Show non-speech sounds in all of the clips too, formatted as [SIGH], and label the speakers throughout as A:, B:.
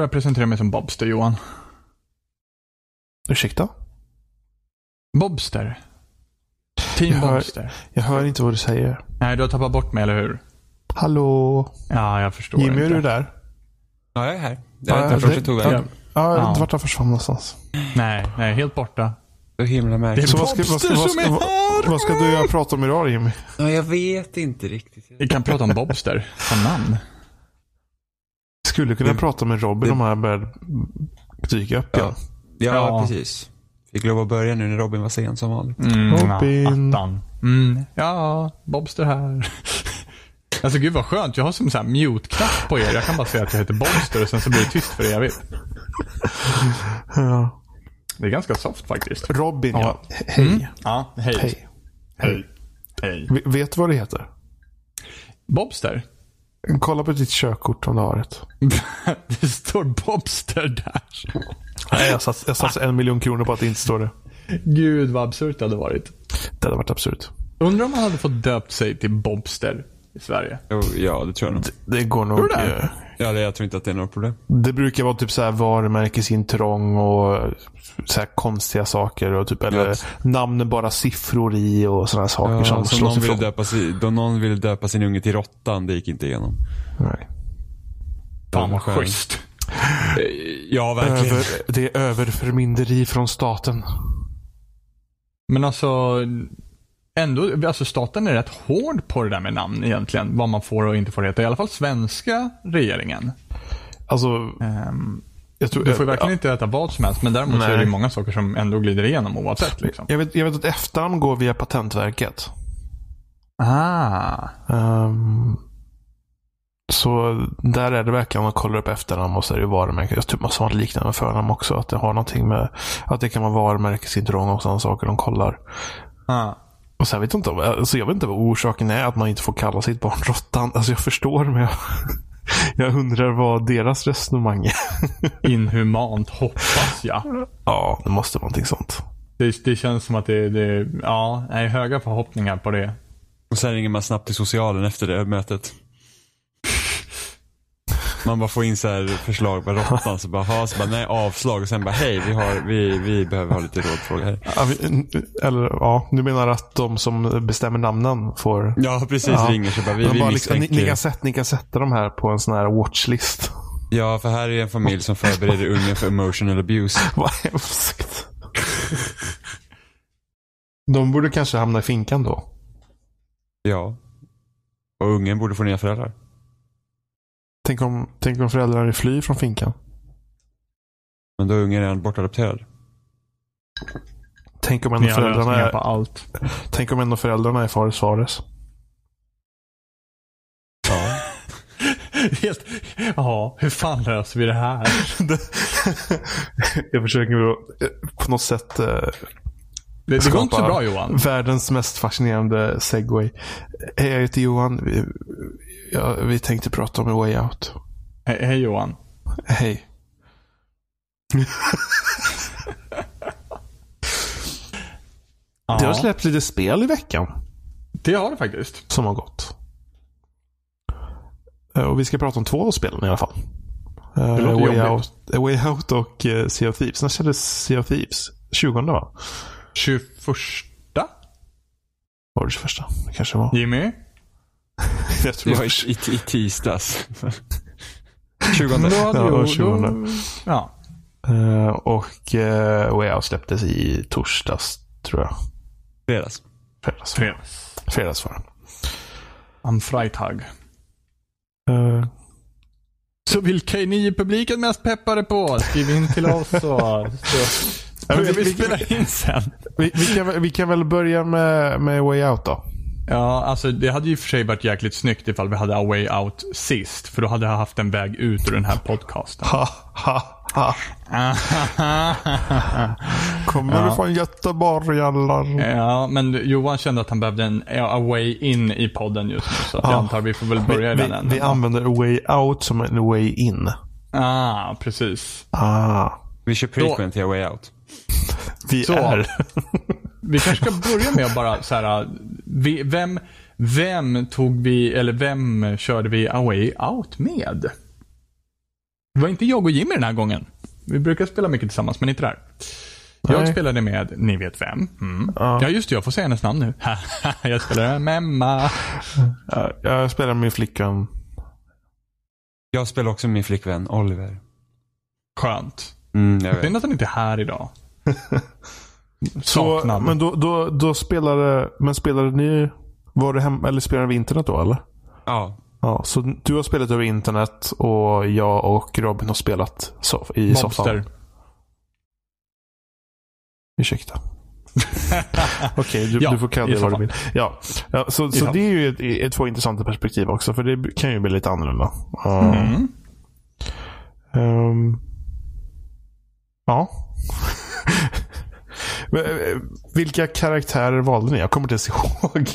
A: börja presentera mig som Bobster, Johan?
B: Ursäkta?
A: Bobster? Team
B: Jag hör-
A: Bobster?
B: Jag hör inte vad du säger.
A: Nej, du har tappat bort mig, eller hur?
B: Hallå?
A: Ja, jag förstår
B: Jimmy, är
A: inte.
B: du där?
C: Ja, jag är här.
B: Ja,
C: Jag vet inte vart tog vägen.
B: Ja, jag vet inte vart han försvann någonstans.
A: Nej, nej, helt borta.
C: Så himla
A: Det är
C: märkligt.
B: Så vad ska, vad, ska,
A: Bobster som är
B: vad,
A: här!
B: vad ska du och jag prata om idag Jimmy?
C: Ja, jag vet inte riktigt.
A: Vi kan prata om Bobster som namn.
B: Skulle kunna
C: Det-
B: prata med Robin
C: det-
B: om han började dyka upp.
C: Ja, ja,
A: Ja.
C: precis. Fick lov att börja nu när Robin var sen som vanligt.
A: Mm,
B: Robin.
A: attan. Mm, ja, Bobster här. [LAUGHS] Alltså gud vad skönt. Jag har som så här mute-knapp på er. Jag kan bara säga att jag heter Bobster och sen så blir det tyst för evigt.
B: Ja.
A: Det är ganska soft faktiskt.
B: Robin, ja.
A: Ja.
B: He- Hej.
A: Mm. Ja, hej.
B: Hej.
A: Hej. Hej.
B: Vet du vad det heter?
A: Bobster?
B: Kolla på ditt körkort om du har ett. [LAUGHS]
A: det står Bobster där.
B: Nej, jag satsar satsar en miljon kronor på att det inte står det.
A: Gud vad absurt det hade varit.
B: Det hade varit absurt.
A: Undrar om man hade fått döpt sig till Bobster i Sverige.
C: Ja, det tror jag nog.
B: Det går nog.
A: Tror du det?
C: Ja, det, jag tror inte att det är något problem.
B: Det brukar vara typ så här varumärkesintrång och så här konstiga saker. Och typ, eller
C: Ja.
B: namn är bara siffror i och sådana saker
C: Ja,
B: som
C: så
B: slås
C: någon ville,
B: ifrån.
C: döpa sig, då någon ville döpa sin unge till Råttan, det gick inte igenom.
B: Nej.
A: Fan vad schysst.
C: Eh, Ja, verkligen.
B: Över, det är överförmynderi från staten.
A: Men alltså, ändå, alltså staten är rätt hård på det där med namn egentligen. Vad man får och inte får heta. I alla fall svenska regeringen.
B: Alltså, jag tror...
A: du får verkligen
B: ja,
A: inte heta vad som helst. Men däremot så är det
B: Nej.
A: många saker som ändå glider igenom oavsett. Liksom.
B: jag, vet, jag vet att efternamn går via Patentverket.
A: Ah.
B: Ehm, så där är det verkligen man kollar upp efternamn och så är det varumärke. Jag tror man något liknande förnamn också. Att det har någonting med att det kan vara varumärkesintrång och sådana saker de kollar.
A: ah.
B: Och sen vet jag inte, alltså jag vet inte vad orsaken är att man inte får kalla sitt barn Råttan. Alltså jag förstår men jag, [LAUGHS] jag undrar vad deras resonemang är. [LAUGHS]
A: Inhumant hoppas jag.
B: Ja, det måste vara någonting sånt.
A: Det, det känns som att det, det ja, är höga förhoppningar på det.
C: Och sen ringer man snabbt till socialen efter det mötet. Man bara får in så här förslag på råttan, så bara, ha, så bara nej avslag och sen bara hej, vi, har, vi, vi behöver ha lite rådfråga här.
B: Ja, vi- Eller ja, du menar att de som bestämmer namnen får...
C: Ja, precis.
B: Ja.
C: Ringer så bara, vi, vi
B: bara liksom, ni,
C: misstänker.
B: ni, kan sätta, ni kan sätta de här på en sån här watchlist.
C: Ja, för här är en familj som förbereder ungen för emotional abuse. [LAUGHS]
B: Vad hemskt. De borde kanske hamna i finkan då.
C: Ja. Och ungen borde få nya föräldrar.
B: Tänk om, tänk om föräldrarna flyr från finkan.
C: Men då är ungen redan bortadopterad.
B: Tänk om en
A: Ni
B: av
A: har
B: föräldrarna
A: lösningar på
B: är,
A: allt. [LAUGHS]
B: tänk om en av föräldrarna är Fares Fares.
C: Ja. [LAUGHS]
A: Helt, ja, hur fan löser vi det här? [LAUGHS]
B: Jag försöker på något sätt eh,
A: Det, det går inte så bra Johan.
B: Världens mest fascinerande segway. Hej, jag heter Johan. Vi, ja, vi tänkte prata om A Way Out.
A: He- Hej Johan.
B: Hej. Det har släppts lite spel i veckan
A: det har det faktiskt.
B: som har gått. Eh, Och vi ska prata om två av spelen i alla fall. Eh,
A: låter
B: A Way
A: jobbigt.
B: Out, A Way Out och uh, Sea of Thieves. När släpptes Sea of Thieves? 20 va?
A: 21
B: Var det 21? Det kanske var.
A: Jimmy? [LAUGHS]
B: Jag tror
C: Ja,
B: det
C: i,
B: var
C: i, i tisdags. 20.
A: Då hade
B: Ja,
A: ju-
B: 20.
A: då- Ja.
B: Eh, Och uh, Way Out släpptes i torsdags, tror jag.
C: Fredags.
B: Fredags.
A: Fredags.
B: Fredags var det.
A: Am Freitag.
B: Eh,
A: Så vilka är ni i publiken mest peppade på? Skriv in till oss [LAUGHS] så, så
B: men
A: börjar
B: vi-
A: vi
B: vi-
A: spela in sen.
B: vi, vi, kan, väl- vi kan väl börja med, med Way Out då.
A: Ja, alltså det hade ju för sig varit jäkligt snyggt ifall vi hade A Way Out sist. För då hade jag haft en väg ut ur den här podcasten.
B: Ha, ha, ha. Kommer du från Göteborg eller?
A: ja, men Johan kände att han behövde en A Way In i podden just nu. Så att jag
B: Ja.
A: antar vi får väl börja i
B: vi,
A: den
B: vi,
A: änden.
B: vi använder A Way Out som en Way In.
A: Ah, precis.
B: Ah.
C: Vi kör prequel till A Way Out.
B: Vi
A: Så.
B: är. [LAUGHS]
A: Vi kanske ska börja med att bara så här, vi, vem, vem tog vi, eller vem körde vi Away Out med? Det var inte jag och Jimmy den här gången. Vi brukar spela mycket tillsammans, men inte där. Jag
B: Nej.
A: spelade med, ni vet vem. Mm.
B: Ja.
A: Ja. just det, jag får säga hennes namn nu. [LAUGHS] jag spelade med Emma.
B: Ja, Jag spelar med min flickvän.
C: Jag spelar också med min flickvän Oliver.
A: Skönt.
C: Mm, jag vet.
A: Synd att han inte är här idag. [LAUGHS]
B: Så,
A: Saknad.
B: men då, då, då spelade, men spelade ni, var det hem, eller spelade vi internet då eller?
C: Ja.
B: Ja, så du har spelat över internet och jag och Robin har spelat so i soffan.
A: Mobster.
B: Ursäkta. [LAUGHS] Okej, du,
A: Ja,
B: du får kalla det vad du
A: soffan.
B: vill. Ja, ja så, så
A: soffan.
B: det är ju ett, ett, två intressanta perspektiv också. För det kan ju bli lite annorlunda. Uh,
A: Mm.
B: ehm, ja. [LAUGHS] Eh, Vilka karaktärer valde ni? Jag kommer inte ens ihåg.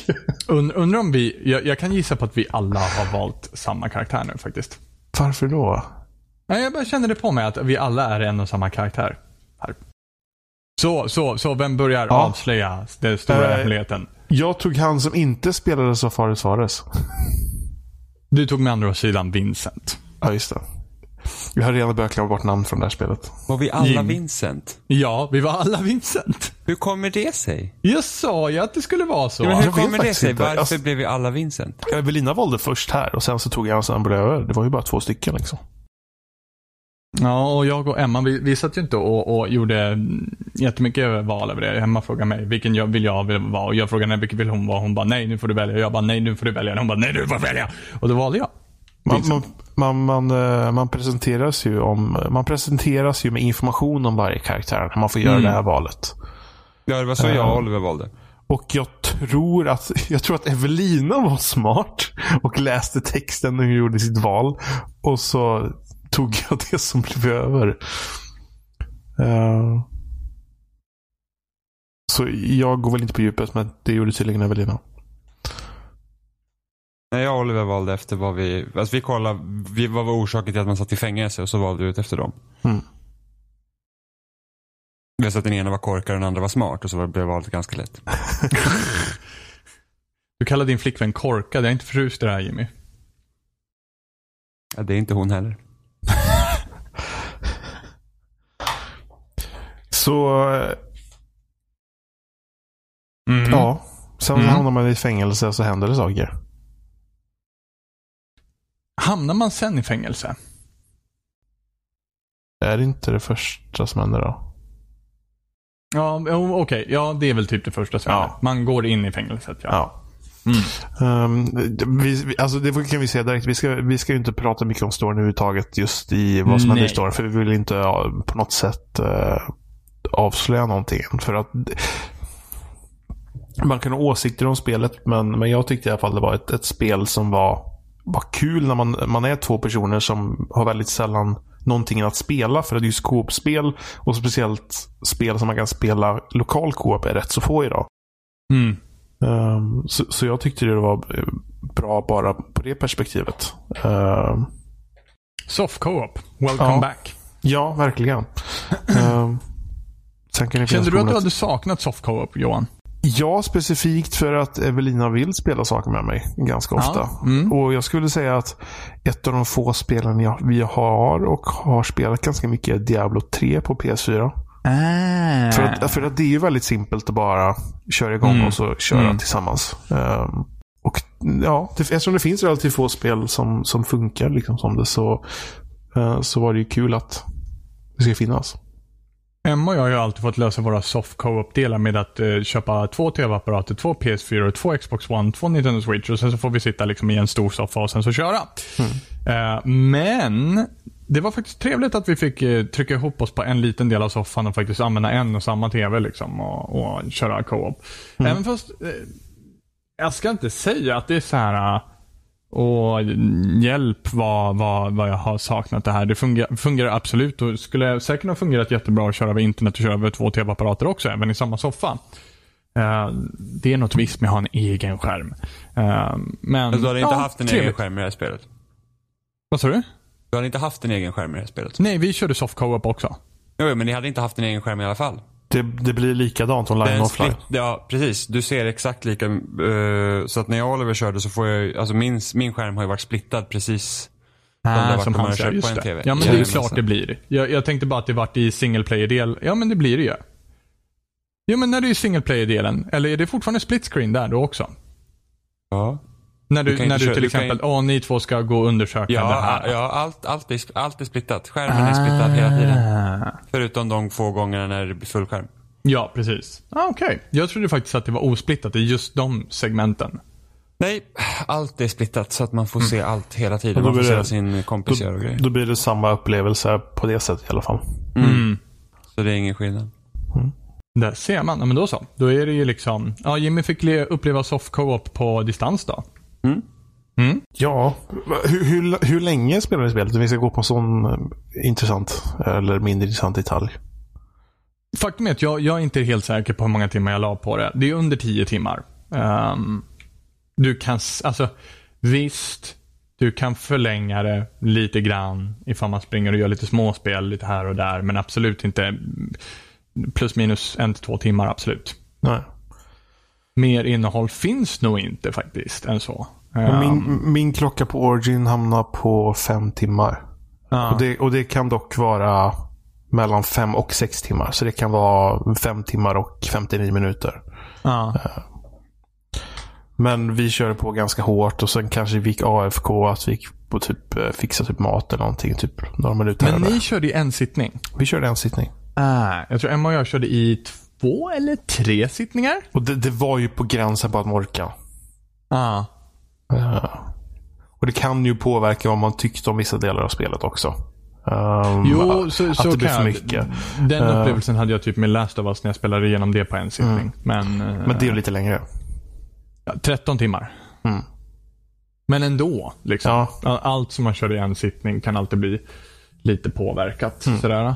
B: [LAUGHS]
A: Und, undrar om vi, jag, jag kan gissa på att vi alla har valt samma karaktär nu faktiskt.
B: Varför då?
A: Nej, jag bara känner det på mig att vi alla är en och samma karaktär. Här. Så, så, så vem börjar
B: Ja.
A: avslöja den stora
B: Eh,
A: hemligheten?
B: Jag tog han som inte spelade Safari Suarez.
A: Du tog med andra sidan Vincent.
B: Ja, just det. Jag har redan börjat glömma bort namn från det här spelet.
C: Var vi alla
A: Jim.
C: Vincent?
A: Ja, vi var alla Vincent.
C: Hur kommer det sig?
A: Jag sa ju att det skulle vara så.
C: Ja, men hur
B: Jag
C: kommer det sig?
B: inte.
C: Varför
B: Alltså-
C: blev vi alla Vincent?
B: Evelina valde först här och sen så tog jag han som blev över. Det var ju bara två stycken liksom.
A: Ja, och jag och Emma, vi, vi satt ju inte och, och gjorde jättemycket val över det. Emma frågade mig, vilken jag vill jag vill vara? Och jag frågade henne, vilken vill hon vara? Hon bara, nej nu får du välja. Jag bara, nej nu får du välja. Hon bara, nej du får välja. Och då valde jag.
B: Man, man, man, man, eh, man, presenteras ju om, man presenteras ju med information om varje karaktär när man får göra
A: Mm.
B: det här valet.
C: Ja, det var så jag och Oliver valde.
B: Och jag tror att, [LAUGHS] jag tror att Evelina var smart och läste texten när hon gjorde sitt val. Och så tog [LAUGHS] jag det som blev över. Eh, så jag går väl inte på djupet, men det gjorde tydligen Evelina.
C: Nej, jag och Oliver valde efter vad vi... Alltså vi kollade vi, vad var orsaken till att man satt i fängelse och så valde vi ut efter dem.
B: Mm.
C: Vi sa att den ena var korkad och den andra var smart och så blev valet ganska lätt. [LAUGHS]
A: Du kallar din flickvän korkad. Jag är inte förtjust i det här Jimmy.
C: Ja, det är inte hon heller. [LAUGHS]
B: Så eh,
A: Mm.
B: Ja. Sen
A: Mm.
B: hamnar man i fängelse så händer det saker.
A: Hamnar man sen i fängelse?
B: Är det inte det första som händer då?
A: Ja, okej. Ja, det är väl typ det första som
B: Ja.
A: händer. Man går in i fängelset, ja.
B: Ja.
A: Mm.
B: Um, vi, alltså det kan vi säga direkt. Vi ska, vi ska ju inte prata mycket om storyn överhuvudtaget just i vad som händer i
A: Nej.
B: storyn. För vi vill inte ja, på något sätt eh, avslöja någonting. För att man kan ha åsikter om spelet, men, men jag tyckte i alla fall det var ett, ett spel som var, var kul när man, man är två personer som har väldigt sällan någonting att spela. För att just co-op-spel och speciellt spel som man kan spela lokal co-op är rätt så få idag.
A: Mm.
B: Ehm, så, så jag tyckte det var eh, bra bara på det perspektivet. Ehm,
A: Soft co-op. Welcome
B: Ja.
A: back.
B: ja, verkligen. Det
A: Kände du att du hade saknat soft co-op, Johan?
B: Ja, specifikt för att Evelina vill spela saker med mig ganska ofta.
A: Ja. Mm.
B: Och jag skulle säga att ett av de få spelen jag, vi har och har spelat ganska mycket är Diablo 3 på PS4.
A: Ah.
B: För, att, för att det är ju väldigt simpelt att bara köra igång
A: Mm.
B: och så köra
A: Mm.
B: tillsammans. Ehm, och ja, det, eftersom det finns relativt få spel som, som funkar liksom som det så, eh, så var det ju kul att det ska finnas.
A: Emma och jag har ju alltid fått lösa våra soft co-op-delar med att eh, köpa två tv-apparater, två PS4, två Xbox One, två Nintendo Switch och sen så får vi sitta liksom i en stor soffa och sen så köra. Eh, men det var faktiskt trevligt att vi fick eh, trycka ihop oss på en liten del av soffan och faktiskt använda en och samma tv liksom och, och köra co-op. Även fast eh, jag ska inte säga att det är så här eh, och hjälp vad, vad, vad jag har saknat det här. Det fungerar, fungerar absolut och skulle säkert ha fungerat jättebra att köra över internet och köra över två tv-apparater också, även i samma soffa. Eh, det är något visst med att ha en egen skärm. Eh, men,
C: Alltså, du hade inte
A: ja,
C: haft en
A: trevligt.
C: egen skärm i det här spelet?
A: Vad sa du?
C: Du hade inte haft en egen skärm i det här spelet?
A: Nej, vi körde soft co-op också.
C: Jo, men ni hade inte haft en egen skärm i alla fall?
B: Det, det blir likadant online och offline.
C: split, ja, precis. Du ser exakt lika. eh, så att när jag och Oliver körde så får jag, alltså min, min skärm har ju varit splittad precis. varit
A: som
C: om man
A: han
C: har
A: säger,
C: kört på
A: just
C: en
A: det.
C: TV.
A: Ja, men det är ju klart det blir. Jag, jag tänkte bara att det vart i single player-del. Ja, men det blir det ju. Ja, men när det är single player-delen. Eller är det fortfarande split screen där då också?
C: Ja.
A: När du,
C: Du
A: när du till
C: du
A: exempel, åh, ni två ska gå och undersöka det
C: Ja,
A: här.
C: ja allt, allt, är, allt är splittat. Skärmen är splittad hela tiden.
A: Ah.
C: Förutom de få gångerna när det blir fullskärm.
A: Ja, precis. Ah, Okej. Jag trodde faktiskt att det var osplittat i just de segmenten.
C: Nej, allt är splittat så att man får se allt hela tiden.
B: Och då
C: Man får
B: blir
C: se
B: det-
C: vad sin kompis
B: Då,
C: gör och grejer.
B: då blir det samma upplevelse på det sättet i alla fall.
A: Mm.
C: Så det är ingen skillnad.
A: Där ser man. Ja, men då så. Då är det ju liksom, ja, Jimmy fick le- uppleva soft co-op på distans då.
C: Mm.
A: Mm.
B: Ja, hur, hur, hur länge spelar ni spelet? Vi ska gå på en sån eh, intressant eller mindre intressant detalj.
A: Faktum är att jag, jag är inte helt säker på hur många timmar jag la på det. Det är under 10 timmar. Ehm, du kan, alltså visst, du kan förlänga det lite grann ifall man springer och gör lite småspel lite här och där. Men absolut inte plus minus en till två timmar, absolut.
B: Nej.
A: Mer innehåll finns nog inte faktiskt än så.
B: Och
A: Ehm,
B: Min, min klocka på Origin hamnar på fem timmar.
A: ja.
B: Och, det, och det kan dock vara mellan fem och sex timmar. Så det kan vara fem timmar och 59 minuter.
A: ja.
B: Men vi körde på ganska hårt och sen kanske vi gick AFK. Att vi gick på typ eh, fixa typ mat eller någonting. Typ några minuter
A: Men ni körde i en sittning.
B: Vi körde en sittning.
A: Ah, jag tror Emma och jag körde i två eller tre sittningar.
B: Och det, det var ju på gränsen på att orkar.
A: Ja.
B: Eh, och det kan ju påverka vad man tyckte om vissa delar av spelet också. Um,
A: Jo, så,
B: att
A: så
B: det blir
A: kan
B: för
A: jag-
B: mycket.
A: Den
B: Eh.
A: upplevelsen hade jag typ med Last of Us när jag spelade igenom det på en sittning. Men, eh,
B: Men det är ju lite längre.
A: ja, 13 timmar.
B: Mm.
A: Men ändå. Liksom.
B: Ja.
A: All- Allt som man kör i en sittning kan alltid bli lite påverkat.
B: Mm.
A: Sådär.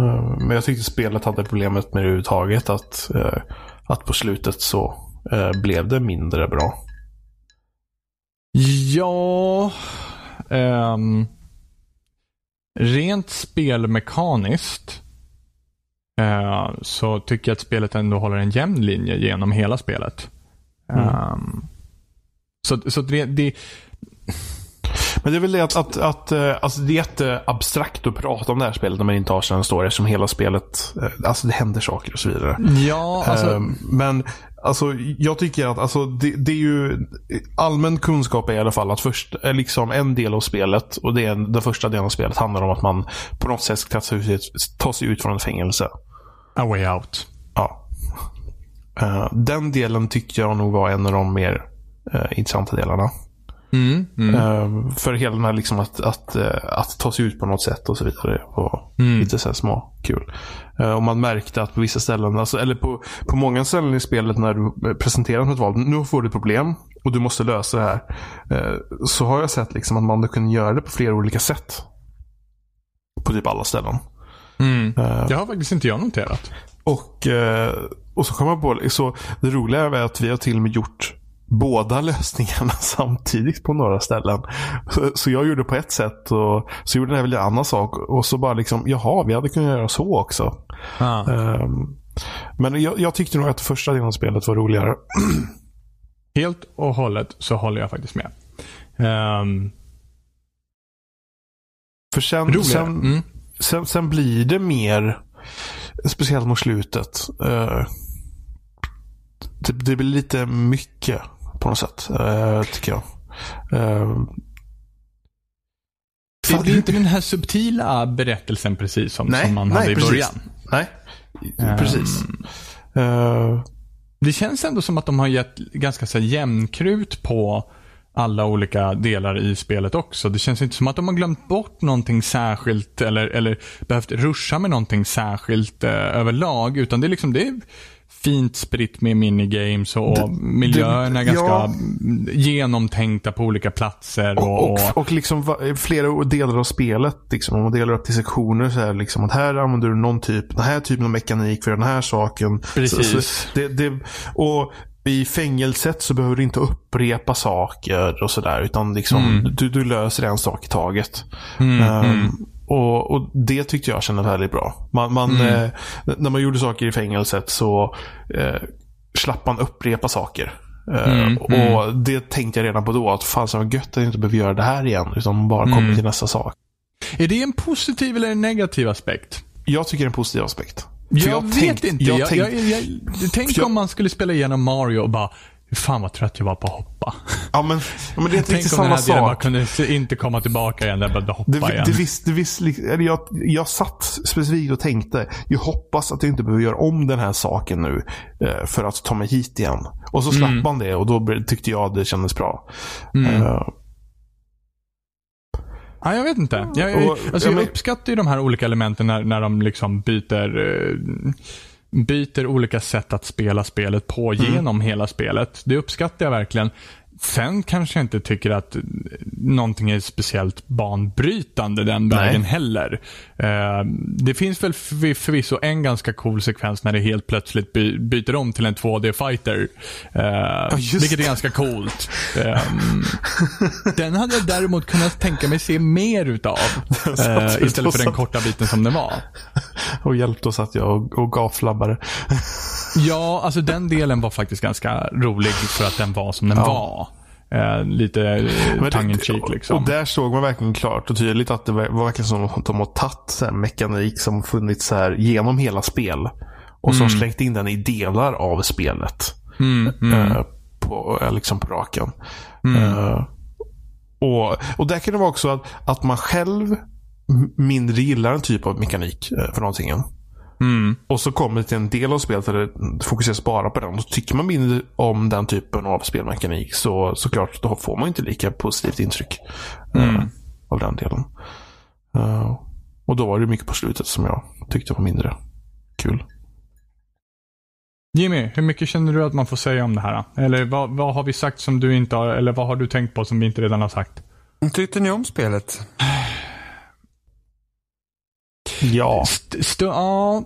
B: Eh, Men jag tyckte spelet hade problemet med det överhuvudtaget. Att, eh, att på slutet så eh, blev det mindre bra.
A: Ja... ehm, rent spelmekaniskt eh, så tycker jag att spelet ändå håller en jämn linje genom hela spelet.
B: Mm.
A: Ehm, så så det, det,
B: Men det är väl det att, att, att eh, alltså det är jätteabstrakt att prata om det här spelet när man inte har en story. Eftersom hela spelet, eh, alltså det händer saker och så vidare.
A: ja, alltså,
B: Ehm, Men alltså, jag tycker att alltså, det, det är ju allmän kunskap är i alla fall att först, eh, liksom en del av spelet och det är den första delen av spelet handlar om att man på något sätt ska ta sig ut, från ett fängelse.
A: a way out.
B: Ja. Eh, den delen tyckte jag nog var en av de mer eh, intressanta delarna.
A: Mm, mm.
B: Eh, för hela den här liksom att, att, eh, att ta sig ut på något sätt och så vidare. var
A: Mm.
B: lite så här små kul. Eh, och man märkte att på vissa ställen, alltså, eller på, på många ställen i spelet när du eh, presenterar ett val, nu får du ett problem och du måste lösa det här. Eh, så har jag sett liksom att man kunde göra det på flera olika sätt. På typ alla ställen.
A: Mm. Det har faktiskt inte jag noterat.
B: och, eh, och så kom jag på, så det roliga är att vi har till och med gjort båda lösningarna [LAUGHS] samtidigt på några ställen. Så, så jag gjorde på ett sätt och så gjorde den väl en annan sak. Och så bara liksom, jaha, vi hade kunnat göra så också.
A: Ah.
B: Ehm, men jag, jag tyckte nog att första delen av spelet var roligare. [CLEARS THROAT]
A: Helt och hållet så håller jag faktiskt med. Um,
B: För sen,
A: roligare.
B: sen,
A: Mm.
B: sen, sen blir det mer, speciellt mot slutet. eh, det, det blir lite mycket på något sätt, eh, tycker jag. Eh,
A: Det, är inte den här subtila berättelsen precis som,
B: Nej,
A: som man
B: nej,
A: hade i
B: precis.
A: början.
B: Nej, precis.
A: Ehm,
B: Eh,
A: Det känns ändå som att de har gett ganska så här jämnkrut på alla olika delar i spelet också. Det känns inte som att de har glömt bort någonting särskilt eller, eller behövt ruscha med någonting särskilt eh, överlag. Utan det är liksom det är fint spritt med minigames och
B: Det-
A: miljöerna är
B: det-
A: ganska
B: ja.
A: genomtänkta på olika platser. Och,
B: och, och, och liksom flera delar av spelet, liksom, om man delar upp till sektioner så är det liksom att här använder du någon typ, den här typen av mekanik för den här saken.
A: Precis.
B: Så, så det, och i fängelset så behöver du inte upprepa saker och sådär. Utan liksom,
A: Mm.
B: du, du löser en sak i taget.
A: Mm,
B: Ehm,
A: mm.
B: Och, och, det tyckte jag kändes väldigt bra. Man, man mm. eh, när man gjorde saker i fängelset så eh, slapp man upprepa saker. Eh, mm, och mm. det tänkte jag redan på då, att fan så var gött att jag inte behöver göra det här igen. Utan bara kommer mm. till nästa sak.
A: Är det en positiv eller en negativ aspekt?
B: Jag tycker det är en positiv aspekt.
A: jag, jag vet tänkt, inte. Jag, jag, tänkt, tänk om man skulle spela igenom Mario och bara Fan vad trött jag var på att hoppa.
B: Ja men, ja, men det är inte riktigt samma sak. Tänk om man
A: kunde inte komma tillbaka igen, där bara hoppa
B: det,
A: igen.
B: Det visst, det visst, jag, jag satt specifikt och tänkte, jag hoppas att jag inte behöver göra om den här saken nu eh, för att ta mig hit igen. Och så slapp mm. man det och då tyckte jag det kändes bra. Mm. Uh,
A: Ja, jag vet inte. Jag, jag, alltså, jag uppskattar ju de här olika elementen när, när de liksom byter eh, byter olika sätt att spela spelet på mm. genom hela spelet. Det uppskattar jag verkligen. Sen kanske jag inte tycker att någonting är speciellt banbrytande den vägen heller. Uh, det finns väl förvisso en ganska cool sekvens när det helt plötsligt by byter om till en 2D-fighter. Uh, ja, vilket är ganska coolt. Um, [LAUGHS] den hade jag däremot kunnat tänka mig se mer utav. [LAUGHS] Istället för den korta biten som den var. [LAUGHS]
B: Och hjälpte oss att jag och gaflabbade.
A: ja, alltså den delen var faktiskt ganska rolig för att den var som den ja. var. Eh, lite eh, tongue in cheek liksom.
B: Och där såg man verkligen klart och tydligt att det var verkligen som att de har tagit mekanik som funnits så här genom hela spel. Och så mm. slängt in den i delar av spelet. Mm, mm. Eh, på, eh, liksom på raken. Mm. Eh, och, och där kan det vara också att, att man själv mindre gillar en typ av mekanik eh, för någonting. Mm. Och så kommer det till en del av spelet där det fokuseras bara på den. Och tycker man mindre om den typen av spelmekanik så såklart då får man inte lika positivt intryck mm. uh, av den delen. Uh, och då var det mycket på slutet som jag tyckte var mindre kul.
A: Jimmy, hur mycket känner du att man får säga om det här? Eller vad, vad har vi sagt som du inte har, eller vad har du tänkt på som vi inte redan har sagt?
C: Tyckte ni om spelet?
A: Ja. St ja.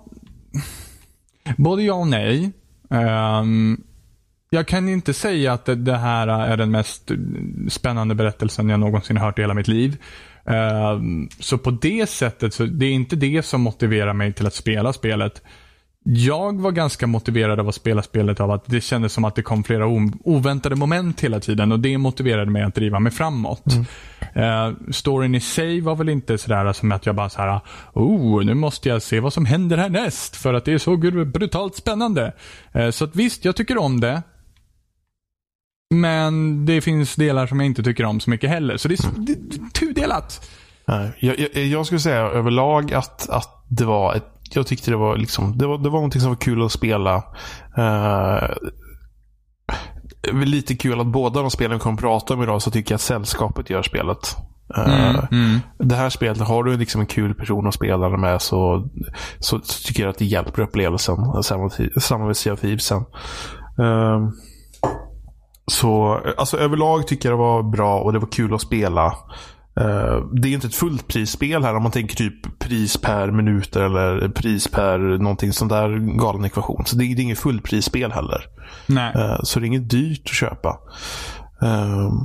A: Både ja och nej. Um, jag kan inte säga att det, det, här är den mest spännande berättelsen jag någonsin hört i hela mitt liv. Um, så på det sättet, så det är inte det som motiverar mig till att spela spelet jag var ganska motiverad av att spela spelet av att det kändes som att det kom flera oväntade moment hela tiden och det motiverade mig att driva mig framåt. Mm. Uh, storyn i sig var väl inte sådär som att jag bara såhär, oh, nu måste jag se vad som händer härnäst för att det är så brutalt spännande. Uh, så att visst, jag tycker om det. Men det finns delar som jag inte tycker om så mycket heller. Så det är, det är tudelat.
B: Jag, jag, jag skulle säga överlag att, att det var ett jag tyckte det var liksom, det var, det var någonting som var kul att spela. Uh, lite kul att båda de spelen vi kommer att prata om idag så tycker jag att sällskapet gör spelet. Uh, mm, mm. Det här spelet, har du liksom en kul person att spela med så, så, så tycker jag att det hjälper upplevelsen. Samma, samma med Sea of Thieves sen. Uh, så alltså överlag tycker jag det var bra och det var kul att spela. Uh, det är inte ett fullt prisspel här om man tänker typ pris per minut eller pris per någonting sån där galen ekvation. Så det, det är inget fullprisspel heller. Uh, så det är inget dyrt att köpa. Uh,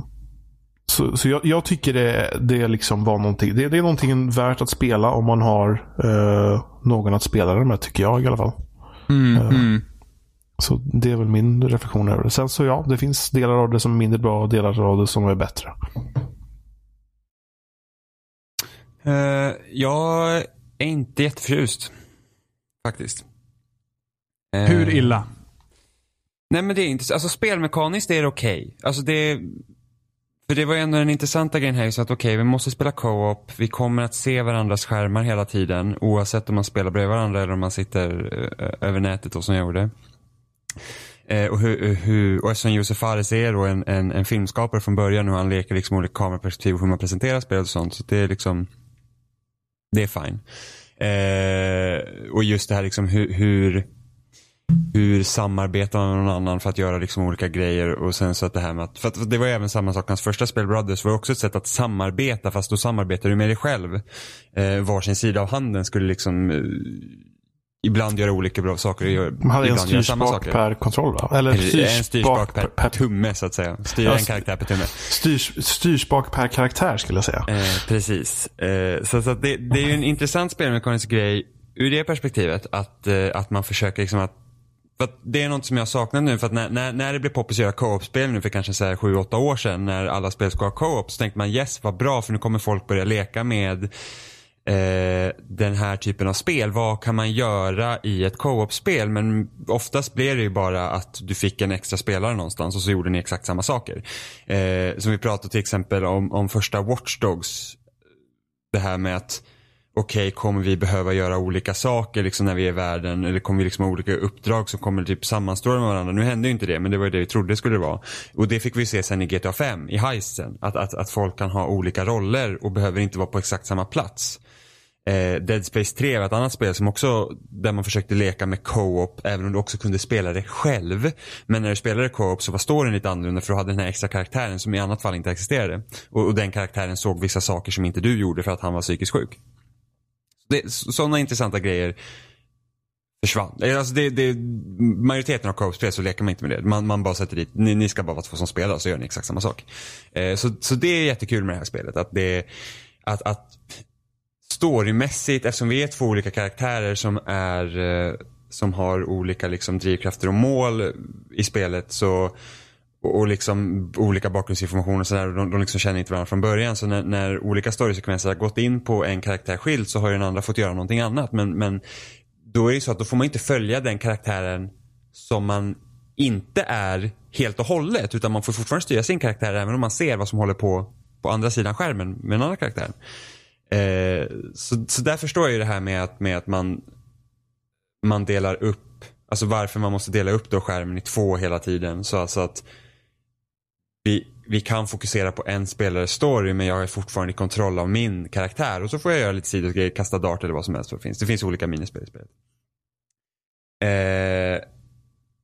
B: så, så jag, jag, tycker det, det liksom var någonting. Det, det, är någonting värt att spela om man har någon att spela det med, tycker jag i alla fall. Mm, mm. Så det är väl min reflektion över det. Sen så ja, det finns delar av det som är mindre bra och delar av det som är bättre.
C: Uh, jag är inte jätteförtjust. Faktiskt.
A: Uh, Hur illa?
C: Nej men det är inte Alltså spelmekaniskt är det okej. Okay. Alltså det för det var ju ändå den intressanta grejen här, så att okej, okay, vi måste spela co-op, vi kommer att se varandras skärmar hela tiden, oavsett om man spelar bredvid varandra eller om man sitter uh, över nätet och som jag gjorde. Eh, och, hur, hur, och eftersom Josef Fares är då en, en, en filmskapare från början och han leker liksom olika kameraperspektiv och hur man presenterar spelet och sånt, så det är liksom det är fine. Eh, och just det här liksom hur, hur, hur samarbetar man med någon annan för att göra liksom olika grejer och sen så att det här med att, för att det var även samma sak, hans första spel Brothers var också ett sätt att samarbeta fast då samarbetar du med dig själv. Eh, varsin sida av handen skulle liksom eh, ibland göra olika bra saker och gör,
B: Man hade en
C: ibland
B: styrspak per kontroll va? Eller
C: en styrspak per, per tumme så att säga. Styra
B: Ja,
C: en karaktär per tumme.
B: styrs, styrspak per karaktär skulle jag säga.
C: Eh, precis. Eh, så så det, det är ju en intressant spelmekanisk grej ur det perspektivet att, eh, att man försöker liksom att för att det är något som jag saknar nu för att när, när, när det blev poppis att göra co-op-spel nu för kanske 7-8 år sedan när alla spel ska ha co-op så tänkte man yes vad bra för nu kommer folk börja leka med eh, den här typen av spel. Vad kan man göra i ett co-op-spel? Men oftast blev det ju bara att du fick en extra spelare någonstans och så gjorde ni exakt samma saker. Eh, som vi pratade till exempel om, om första Watch Dogs. Det här med att okej, kommer vi behöva göra olika saker liksom när vi är i världen? Eller kommer vi liksom ha olika uppdrag som kommer typ sammanstråla med varandra? Nu hände ju inte det, men det var ju det vi trodde det skulle vara. Och det fick vi se sen i GTA 5, i heisten. Att, att, att folk kan ha olika roller och behöver inte vara på exakt samma plats. Eh, Dead Space 3 var ett annat spel som också, där man försökte leka med co-op även om du också kunde spela det själv. Men när du spelade co-op så var storyn lite annorlunda för du hade den här extra karaktären som i annat fall inte existerade. Och, och den karaktären såg vissa saker som inte du gjorde för att han var psykiskt sjuk. Sådana intressanta grejer försvann. Alltså det, det, majoriteten av co-op-spel så leker man inte med det. Man, man bara sätter dit, ni, ni ska bara vara två som spelar så gör ni exakt samma sak. Eh, så, så det är jättekul med det här spelet. Att det, att, att storymässigt, eftersom vi är två olika karaktärer som är eh, som har olika liksom, drivkrafter och mål i spelet så och, och liksom olika bakgrundsinformation och sådär. De, de liksom känner inte varandra från början. Så när, när olika storysekvenser har gått in på en karaktär skild så har ju den andra fått göra någonting annat. Men, men då är det så att då får man inte följa den karaktären som man inte är helt och hållet. Utan man får fortfarande styra sin karaktär även om man ser vad som håller på på andra sidan skärmen med den andra karaktären. Eh, så, så där förstår jag ju det här med att, med att man, man delar upp, alltså varför man måste dela upp då skärmen i två hela tiden. Så alltså att vi, vi kan fokusera på en spelares story men jag är fortfarande i kontroll av min karaktär. Och så får jag göra lite sidogrejer, kasta dart eller vad som helst. Det finns, det finns olika minispel i spelet. Eh,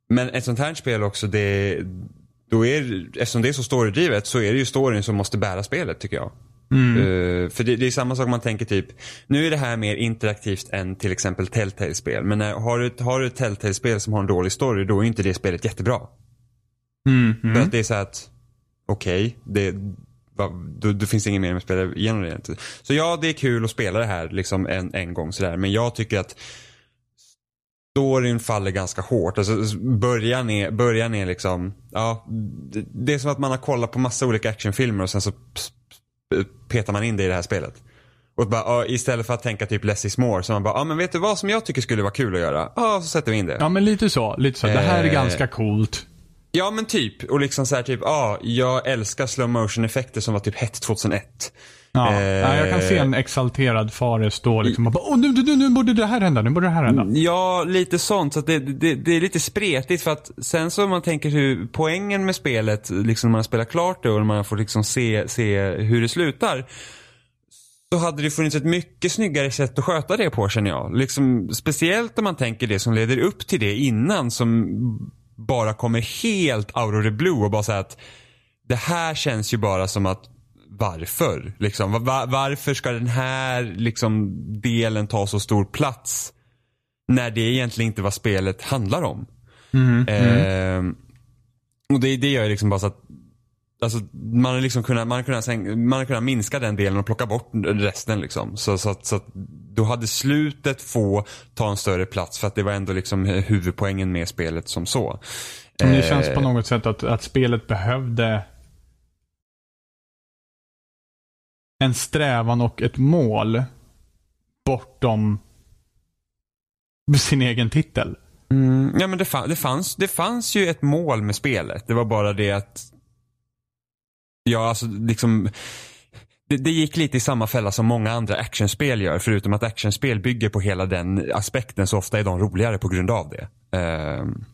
C: men ett sånt här spel också, det, då är, eftersom det är så storydrivet så är det ju storyn som måste bära spelet tycker jag. Uh, för det, det, är samma sak man tänker typ, nu är det här mer interaktivt än till exempel Telltale-spel. Men när, har, du, har du ett Telltale-spel som har en dålig story då är inte det spelet jättebra.
A: Mm, mm.
C: För att det är så att, okej, okay, då, då finns det ingen mer att spela igenom det egentligen. Så ja, det är kul att spela det här liksom en, en gång sådär. Men jag tycker att storyn faller ganska hårt. Alltså början är, början är liksom, ja, det, det är som att man har kollat på massa olika actionfilmer och sen så petar man in det i det här spelet. Och bara, istället för att tänka typ less is more så man bara, ja men vet du vad som jag tycker skulle vara kul att göra? Ja, så sätter vi in det.
A: Ja men lite så, lite så. Det här är
C: Eh,
A: ganska coolt.
C: Ja men typ, och liksom så här typ, ja, jag älskar slow motion effekter som var typ hett 2001.
A: Ja.
C: Eh,
A: ja, jag kan se en exalterad fare stå liksom och bara, åh nu, nu, nu borde det här hända, nu borde det här hända.
C: Ja, lite sånt. Så det, det, det är lite spretigt för att sen så om man tänker hur poängen med spelet, liksom när man spelar klart det och när man får liksom se, se hur det slutar. Så hade det funnits ett mycket snyggare sätt att sköta det på känner jag. Liksom, speciellt om man tänker det som leder upp till det innan som bara kommer helt out of the blue och bara säga att det här känns ju bara som att varför? Liksom, var, varför ska den här liksom, delen ta så stor plats? När det egentligen inte vad spelet handlar om.
A: Mm,
C: Eh, och det, det gör ju liksom bara så att Alltså, man har liksom kunnat, man har kunnat, man har kunnat minska den delen och plocka bort resten. Liksom. Så, så, att, så att då hade slutet få ta en större plats för att det var ändå liksom huvudpoängen med spelet som så.
A: Men det
C: Eh,
A: känns på något sätt att, att spelet behövde en strävan och ett mål bortom sin egen titel.
C: Mm, ja men det, fann, det, fanns, det fanns ju ett mål med spelet. Det var bara det att Ja, alltså liksom det, det gick lite i samma fälla som många andra actionspel gör. Förutom att actionspel bygger på hela den aspekten så ofta är de roligare på grund av det. Ehm.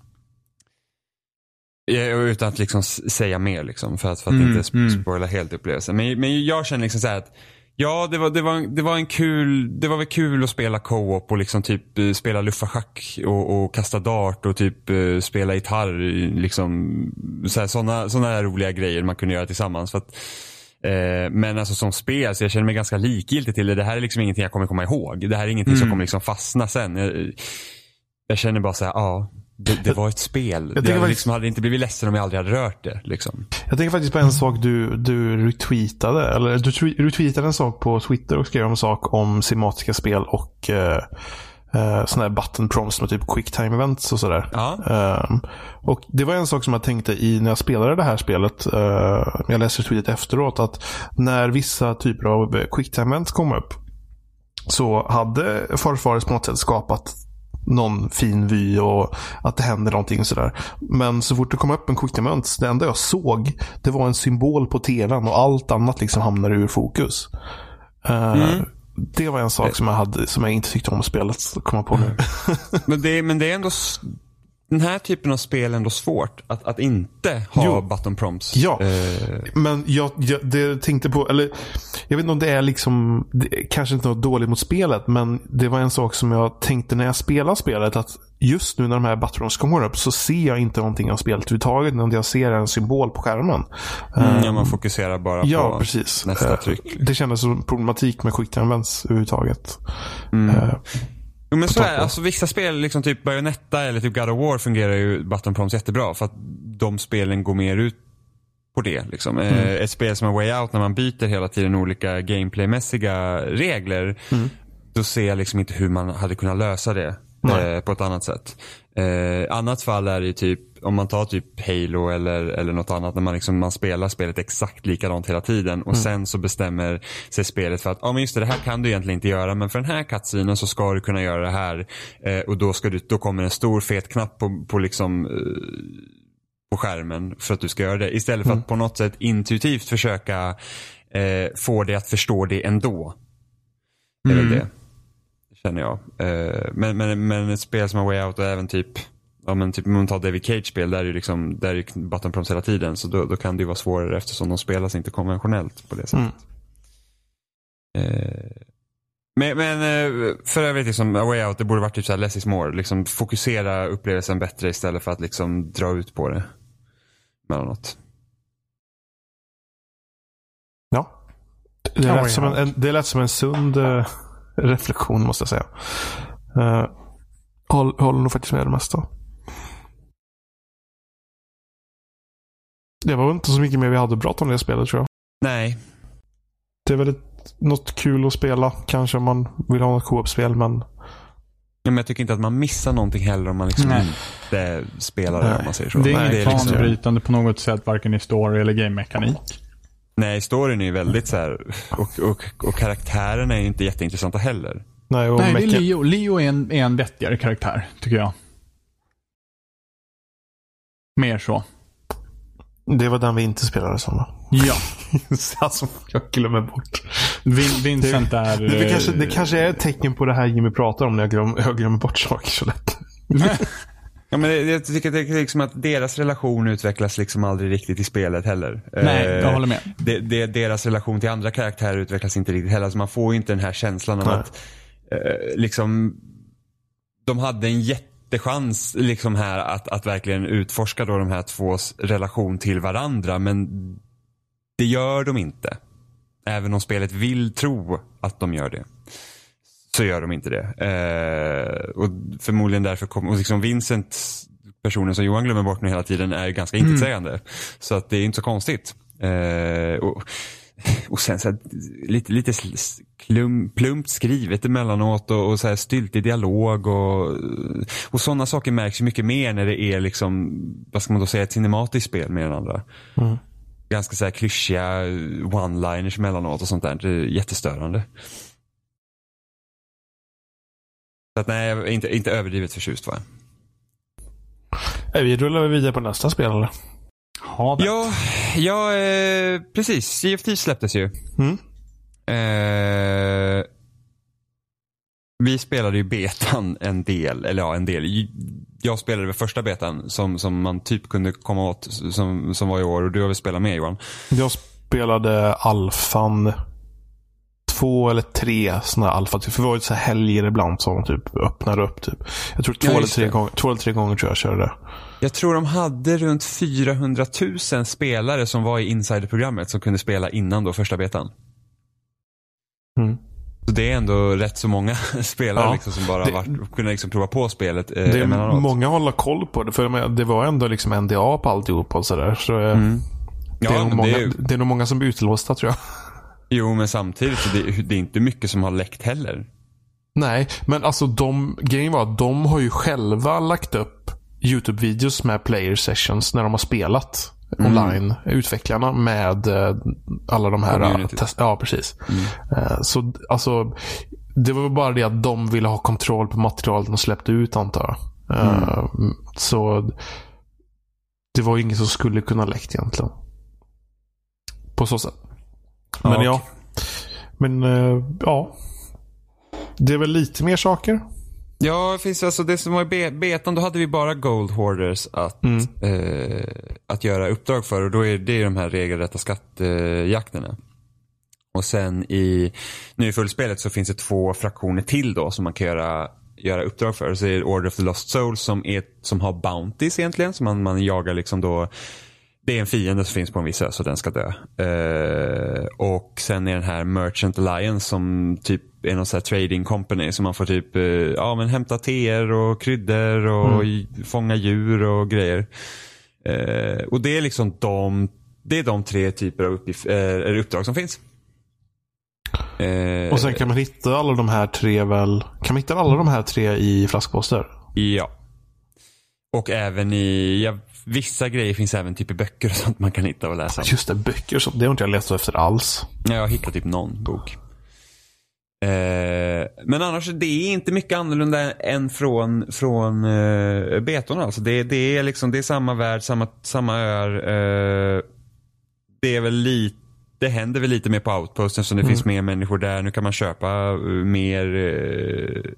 C: Utan att liksom säga mer liksom för att, för att
A: Mm,
C: inte
A: mm.
C: spoila helt upplevelsen. Men, men jag känner liksom så här att Ja, det var, det, var, det var en kul, det var väl kul att spela co-op och liksom typ eh, spela luffarschack och, och kasta dart och typ eh, spela gitarr. Liksom, så här, såna, roliga grejer man kunde göra tillsammans. För att, Eh, men alltså som spel så jag känner mig ganska likgiltig till det. Det här är liksom ingenting jag kommer komma ihåg. Det här är ingenting som kommer liksom fastna sen. Jag, jag känner bara så här, ja. Det, det var ett spel. Jag, jag liksom hade inte blivit ledsen om jag aldrig hade rört det. Liksom.
B: Jag tänker faktiskt på en sak du, du retweetade. Eller du retweetade en sak på Twitter och skrev en sak om sematiska spel och eh, eh, sådana här button prompts med typ quick time events och sådär.
C: Ja.
B: Eh, och Det var en sak som jag tänkte i när jag spelade det här spelet. Eh, jag läste tweetet efteråt. Att när vissa typer av quick time events kom upp. Så hade Farfares på något sätt skapat någon fin vy och att det händer någonting sådär. Men så fort det kom upp en quick event, det enda jag såg det var en symbol på tvn och allt annat liksom hamnade ur fokus. Uh, mm. Det var en sak som jag, hade, som jag inte tyckte om spelet. Komma på nu.
C: men, det, men det är ändå den här typen av spel är ändå svårt att, att inte ha jo. button prompts.
B: Ja, eh. men jag, jag det tänkte på, eller jag vet inte om det är liksom, det, kanske inte något dåligt mot spelet, men det var en sak som jag tänkte när jag spelade spelet att just nu när de här button prompts kommer upp så ser jag inte någonting av spelet överhuvudtaget. När jag ser en symbol på skärmen.
C: Mm, ja, man fokuserar bara
B: ja,
C: på
B: precis.
C: nästa eh, tryck.
B: Det kändes som problematik med quick events överhuvudtaget.
C: Mm. Uh, Jo men så är alltså vissa spel, liksom typ Bayonetta eller typ God of War fungerar ju button prompts jättebra för att de spelen går mer ut på det. Liksom. Eh, mm. Ett spel som är Way Out när man byter hela tiden olika gameplaymässiga regler. Mm. Då ser jag liksom inte hur man hade kunnat lösa det eh, på ett annat sätt. Eh, annat fall är det typ, om man tar typ Halo eller, eller något annat, när man, liksom, man spelar spelet exakt likadant hela tiden och mm. sen så bestämmer sig spelet för att, ja men just det, det här kan du egentligen inte göra, men för den här cutscenen så ska du kunna göra det här. Eh, och då, ska du, då kommer en stor fet knapp på, på liksom eh, på skärmen för att du ska göra det. Istället för mm. att på något sätt intuitivt försöka eh, få dig att förstå det ändå. Det är väl mm. det. Känner jag. Uh, men, men, men ett spel som är Way Out och även typ Ja men typ om man tar David Cage-spel, där är ju liksom, där är button prompts hela tiden. Så då, då kan det ju vara svårare eftersom de spelas inte konventionellt på det sättet. Mm. Uh, men, men uh, för övrigt, liksom, A Way Out, det borde varit typ såhär less is more. Liksom, fokusera upplevelsen bättre istället för att liksom dra ut på det. Mellanåt.
B: Ja. Det lät, som en, en, det lät som en sund [LAUGHS] reflektion måste jag säga. Uh, håll, håller nog faktiskt med det mesta. Det var inte så mycket mer vi hade pratat om det spelet tror jag.
C: Nej.
B: Det är väl ett, något kul att spela. Kanske om man vill ha något co-op-spel men...
C: Ja, men jag tycker inte att man missar någonting heller om man liksom inte spelar det om man säger så.
A: Det är inget banbrytande liksom... på något sätt, varken i story eller game-mekanik.
C: Nej, storyn är ju väldigt så här, och, och, och karaktärerna är ju inte jätteintressanta heller.
A: Nej, och Nej det är Leo. Leo är en, är en vettigare karaktär, tycker jag. Mer så.
B: Det var den vi inte spelade som va?
A: Ja. [LAUGHS]
B: alltså, jag glömmer bort.
A: Vin Vincent
B: det,
A: är...
B: Det, det, kanske, det kanske är ett tecken på det här Jimmy pratar om när jag glömmer, jag glömmer bort saker så lätt. [LAUGHS]
C: Ja, men jag tycker att, det är liksom att deras relation utvecklas liksom aldrig riktigt i spelet heller.
A: Nej, jag håller med.
C: Det, det, deras relation till andra karaktärer utvecklas inte riktigt heller. Så man får inte den här känslan av Nej. att eh, liksom de hade en jättechans liksom här att, att verkligen utforska då de här tvås relation till varandra. Men det gör de inte. Även om spelet vill tro att de gör det så gör de inte det. Eh, och förmodligen därför kommer, och liksom Vincent, personen som Johan glömmer bort nu hela tiden, är ganska mm. intetsägande. Så att det är inte så konstigt. Eh, och, och sen så här, lite, lite klum, plumpt skrivet emellanåt och, och så här styltig dialog och, och sådana saker märks ju mycket mer när det är liksom, vad ska man då säga, ett cinematiskt spel mer än andra. Mm. Ganska så här klyschiga one-liners emellanåt och sånt där. Det är jättestörande. Så att nej, jag är inte, inte överdrivet förtjust var
B: jag. Vi rullar vidare på nästa spel eller?
C: Havet. Ja, ja eh, precis. Sea of Thieves släpptes ju. Mm. Eh, vi spelade ju betan en del, eller ja en del. Jag spelade väl första betan som, som man typ kunde komma åt som, som var i år och du har väl spelat med Johan?
B: Jag spelade alfan två eller tre sådana alfa. För det var ju så här helger ibland som typ öppnade upp. Typ. Jag tror två,
C: Ja,
B: eller tre
C: det.
B: gånger, två eller tre gånger tror jag körde det.
C: Jag tror de hade runt 400 000 spelare som var i insiderprogrammet som kunde spela innan då första betan.
B: Mm.
C: Så det är ändå rätt så många [LAUGHS] spelare
B: Ja,
C: liksom, som bara
B: det-
C: varit, liksom prova på spelet eh,
B: Det
C: emellanåt.
B: många håller koll på det. För det var ändå liksom NDA på alltihop och sådär. Så eh,
C: Mm.
B: det, är nog många,
C: det är ju,
B: det är nog många som blir utlåsta tror jag.
C: Jo, men samtidigt så det, det är inte mycket som har läckt heller.
B: Nej, men alltså de, grejen var att de har ju själva lagt upp YouTube-videos med player sessions när de har spelat
C: Mm.
B: online. Utvecklarna med eh, alla de här.
C: Communityt.
B: Test, ja, precis.
C: Mm.
B: Eh, så alltså, det var bara det att de ville ha kontroll på materialet de släppte ut antar jag. Eh, Så det var ju inget som skulle kunna läckt egentligen. På så sätt. Men
C: Ja,
B: ja. Men eh, ja. Det är väl lite mer saker.
C: Ja, det finns alltså det som var i be- betan, då hade vi bara Gold Hoarders att,
B: Mm.
C: eh, att göra uppdrag för och då är det de här regelrätta skattjakterna. Och sen i, nu i fullspelet så finns det två fraktioner till då som man kan göra, göra uppdrag för. Så är det Order of the Lost Souls som, är, som har bounties egentligen, så man, man jagar liksom då det är en fiende som finns på en viss ö så den ska dö. Eh, och sen är den här Merchant Alliance som typ är någon sån här trading company som man får typ eh, ja, men hämta teer och kryddor och j- fånga djur och grejer. Eh, och det är liksom de, det är de tre typer av uppgift, uppdrag som finns.
B: Och sen kan man hitta alla de här tre väl. Kan man hitta alla de här tre i flaskposter?
C: Ja. Och även i, ja, vissa grejer finns även typ i böcker och sånt man kan hitta och läsa.
B: Just det, böcker. Så, det har inte jag letat efter alls.
C: Ja, jag har hittat typ någon bok. Eh, men annars, det är inte mycket annorlunda än från, från eh, betorna. Alltså det, det, är liksom, det är samma värld, samma, samma öar. Eh, det är väl lite det händer väl lite mer på outposten eftersom det finns mer människor där. Nu kan man köpa eh, mer eh,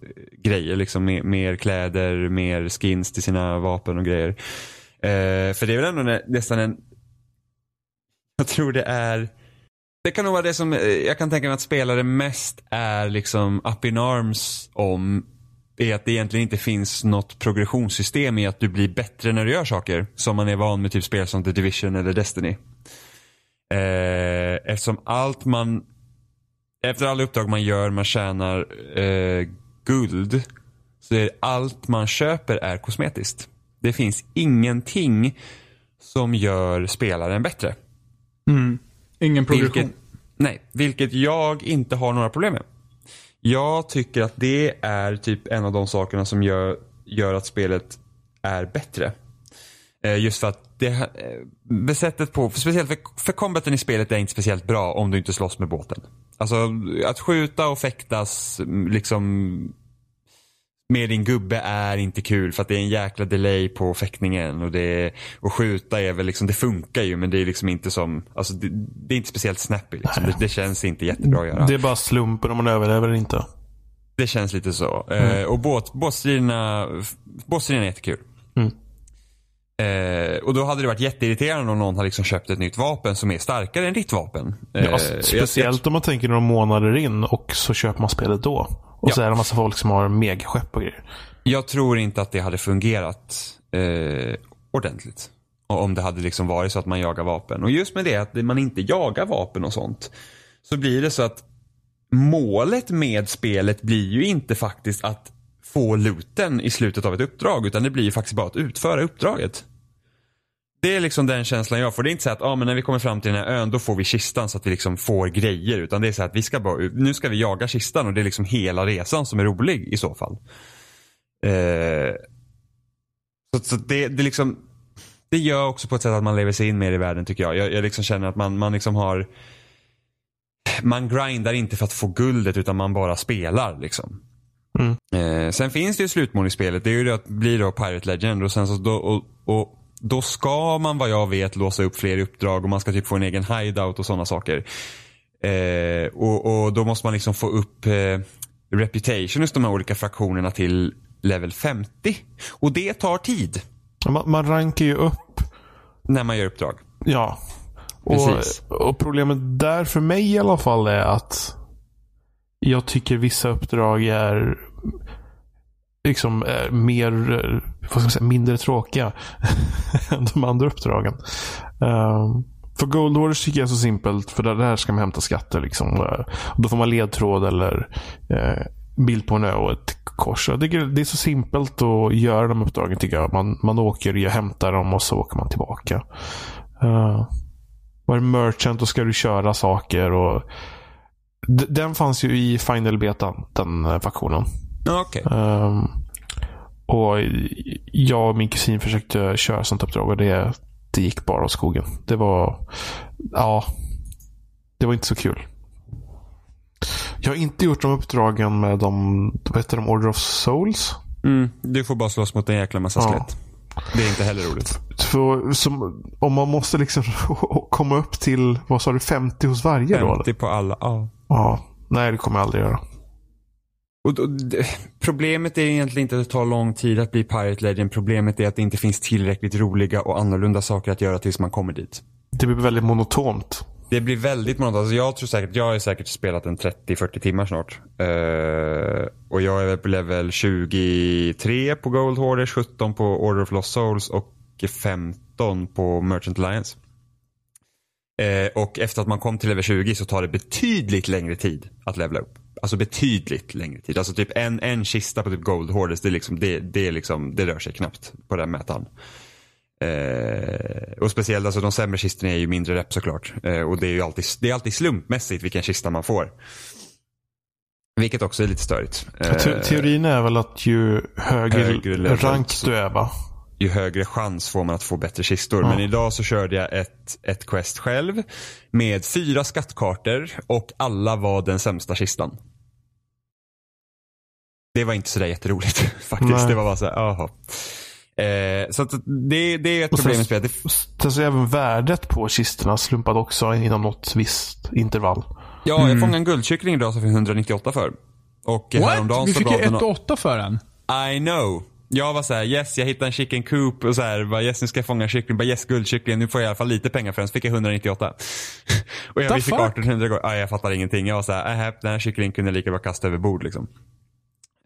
C: grejer, liksom mer, mer kläder, mer skins till sina vapen och grejer. Eh, för det är väl ändå nä- nästan en, jag tror det är det kan nog vara det som eh, jag kan tänka mig att spelare mest är liksom up in arms om är att det egentligen inte finns något progressionssystem i att du blir bättre när du gör saker. Som man är van med typ spel som The Division eller Destiny. Eh, eftersom allt man, efter alla uppdrag man gör, man tjänar eh, guld. Så är allt man köper är kosmetiskt. Det finns ingenting som gör spelaren bättre.
A: Ingen progression.
C: Vilket, nej, vilket jag inte har några problem med. Jag tycker att det är typ en av de sakerna som gör, gör att spelet är bättre. Eh, just för att det, eh, sättet på, speciellt för, för combaten i spelet är inte speciellt bra om du inte slåss med båten. Alltså att skjuta och fäktas mm, liksom med din gubbe är inte kul för att det är en jäkla delay på fäktningen och det och skjuta är väl liksom, det funkar ju men det är liksom inte som, alltså det, det är inte speciellt snappy liksom. det, det känns inte jättebra att göra.
B: Det är bara slumpen om man överlever eller inte.
C: Det känns lite så. Eh, och båt, båtstriderna, båtstriderna är jättekul.
B: Mm.
C: Eh, och då hade det varit jätteirriterande om någon har liksom köpt ett nytt vapen som är starkare än ditt vapen. Eh,
B: Ja,
C: jag-
B: speciellt om man tänker några månader in och så köper man spelet då. Och
C: Ja.
B: så är det massa folk som har megaskepp och grejer.
C: Jag tror inte att det hade fungerat eh, ordentligt. Och Om det hade liksom varit så att man jagar vapen. Och just med det att man inte jagar vapen och sånt. Så blir det så att målet med spelet blir ju inte faktiskt att få looten i slutet av ett uppdrag. Utan det blir ju faktiskt bara att utföra uppdraget. Det är liksom den känslan jag får. Det är inte så att ah, men när vi kommer fram till den här ön då får vi kistan så att vi liksom får grejer. Utan det är så att vi ska bara, nu ska vi jaga kistan och det är liksom hela resan som är rolig i så fall. Eh, så så det, det, liksom, det gör också på ett sätt att man lever sig in mer i världen tycker jag. Jag, jag liksom känner att man, man liksom har man grindar inte för att få guldet utan man bara spelar liksom.
B: Mm.
C: Eh, sen finns det ju slutmål i spelet. Det är ju det att bli då Pirate Legend och sen så då, och, och då ska man vad jag vet låsa upp fler uppdrag och man ska typ få en egen hideout och sådana saker. Eh, och, och då måste man liksom få upp eh, reputation hos de här olika fraktionerna till level 50. Och det tar tid
B: Man, man rankar ju upp.
C: när man gör uppdrag.
B: Ja. Och,
C: Precis.
B: och problemet där för mig i alla fall är att jag tycker vissa uppdrag är liksom är mer, eh, vad ska man säga, mindre tråkiga [LAUGHS] än de andra uppdragen. Um, för Gold Orders tycker jag är så simpelt, för där ska man hämta skatter. Liksom. Eh, då får man ledtråd eller eh, bild på en ö och ett kors. Jag tycker det är så simpelt att göra de uppdragen tycker jag. Man, man åker, jag hämtar dem och så åker man tillbaka. Ehm, uh, var det merchant och ska du köra saker. och Den fanns ju i Final Betan, den faktionen.
C: Okay.
B: Um, ehm, och jag och min kusin försökte köra sånt uppdrag och det, det gick bara åt skogen. Det var, ja, det var inte så kul. Jag har inte gjort de uppdragen med de, vad heter de, Order of Souls.
C: Mm, du får bara slåss mot en jäkla massa ja. skelett. Det är inte heller roligt.
B: För, som, om man måste liksom [LAUGHS] komma upp till, vad sa du, 50 hos varje 50
C: då? 50 på alla, ja.
B: Ja. Nej, det kommer jag aldrig göra.
C: Och det, problemet är egentligen inte att det tar lång tid att bli Pirate Legend. Problemet är att det inte finns tillräckligt roliga och annorlunda saker att göra tills man kommer dit.
B: Det blir väldigt monotont.
C: Det blir väldigt monotont. Alltså jag tror säkert, jag har säkert spelat en 30-40 timmar snart. Uh, och jag är på level 23 på Gold Hoarders, 17 på Order of Lost Souls och 15 på Merchant Alliance. Uh, och efter att man kom till level 20 så tar det betydligt längre tid att levla upp. Alltså betydligt längre tid. Alltså typ en, en kista på typ Gold Hoarders, det, liksom, det, det, liksom, det rör sig knappt på den mätaren. Eh, och speciellt alltså de sämre kistorna är ju mindre rep såklart. Eh, och det är ju alltid, det är alltid slumpmässigt vilken kista man får. Vilket också är lite störigt.
B: Eh, te teorin är väl att ju högre, högre rank du är va?
C: Ju högre chans får man att få bättre kistor. Ja. Men idag så körde jag ett, ett quest själv. Med fyra skattkartor och alla var den sämsta kistan. Det var inte sådär jätteroligt [LAUGHS] faktiskt. Nej. Det var bara såhär, jaha. Eh, så det, det är ett problem med spelet.
B: Sen så även värdet på kistorna slumpade också inom något visst intervall.
C: Ja, mm. jag fångade en guldkyckling idag som fick 198 för. Och
A: What? Häromdagen Vi fick ju 1,8 för den.
C: I know. Jag var såhär, yes jag hittade en chicken coop och såhär, bara, yes nu ska jag fånga en kyckling, bara yes guldkyckling, nu får jag i alla fall lite pengar för den. Så fick jag 198. [LAUGHS] och jag fick 1800 gånger, ah, jag fattar ingenting. Jag var såhär, äh, den här kycklingen kunde jag lika bra kasta över bord liksom.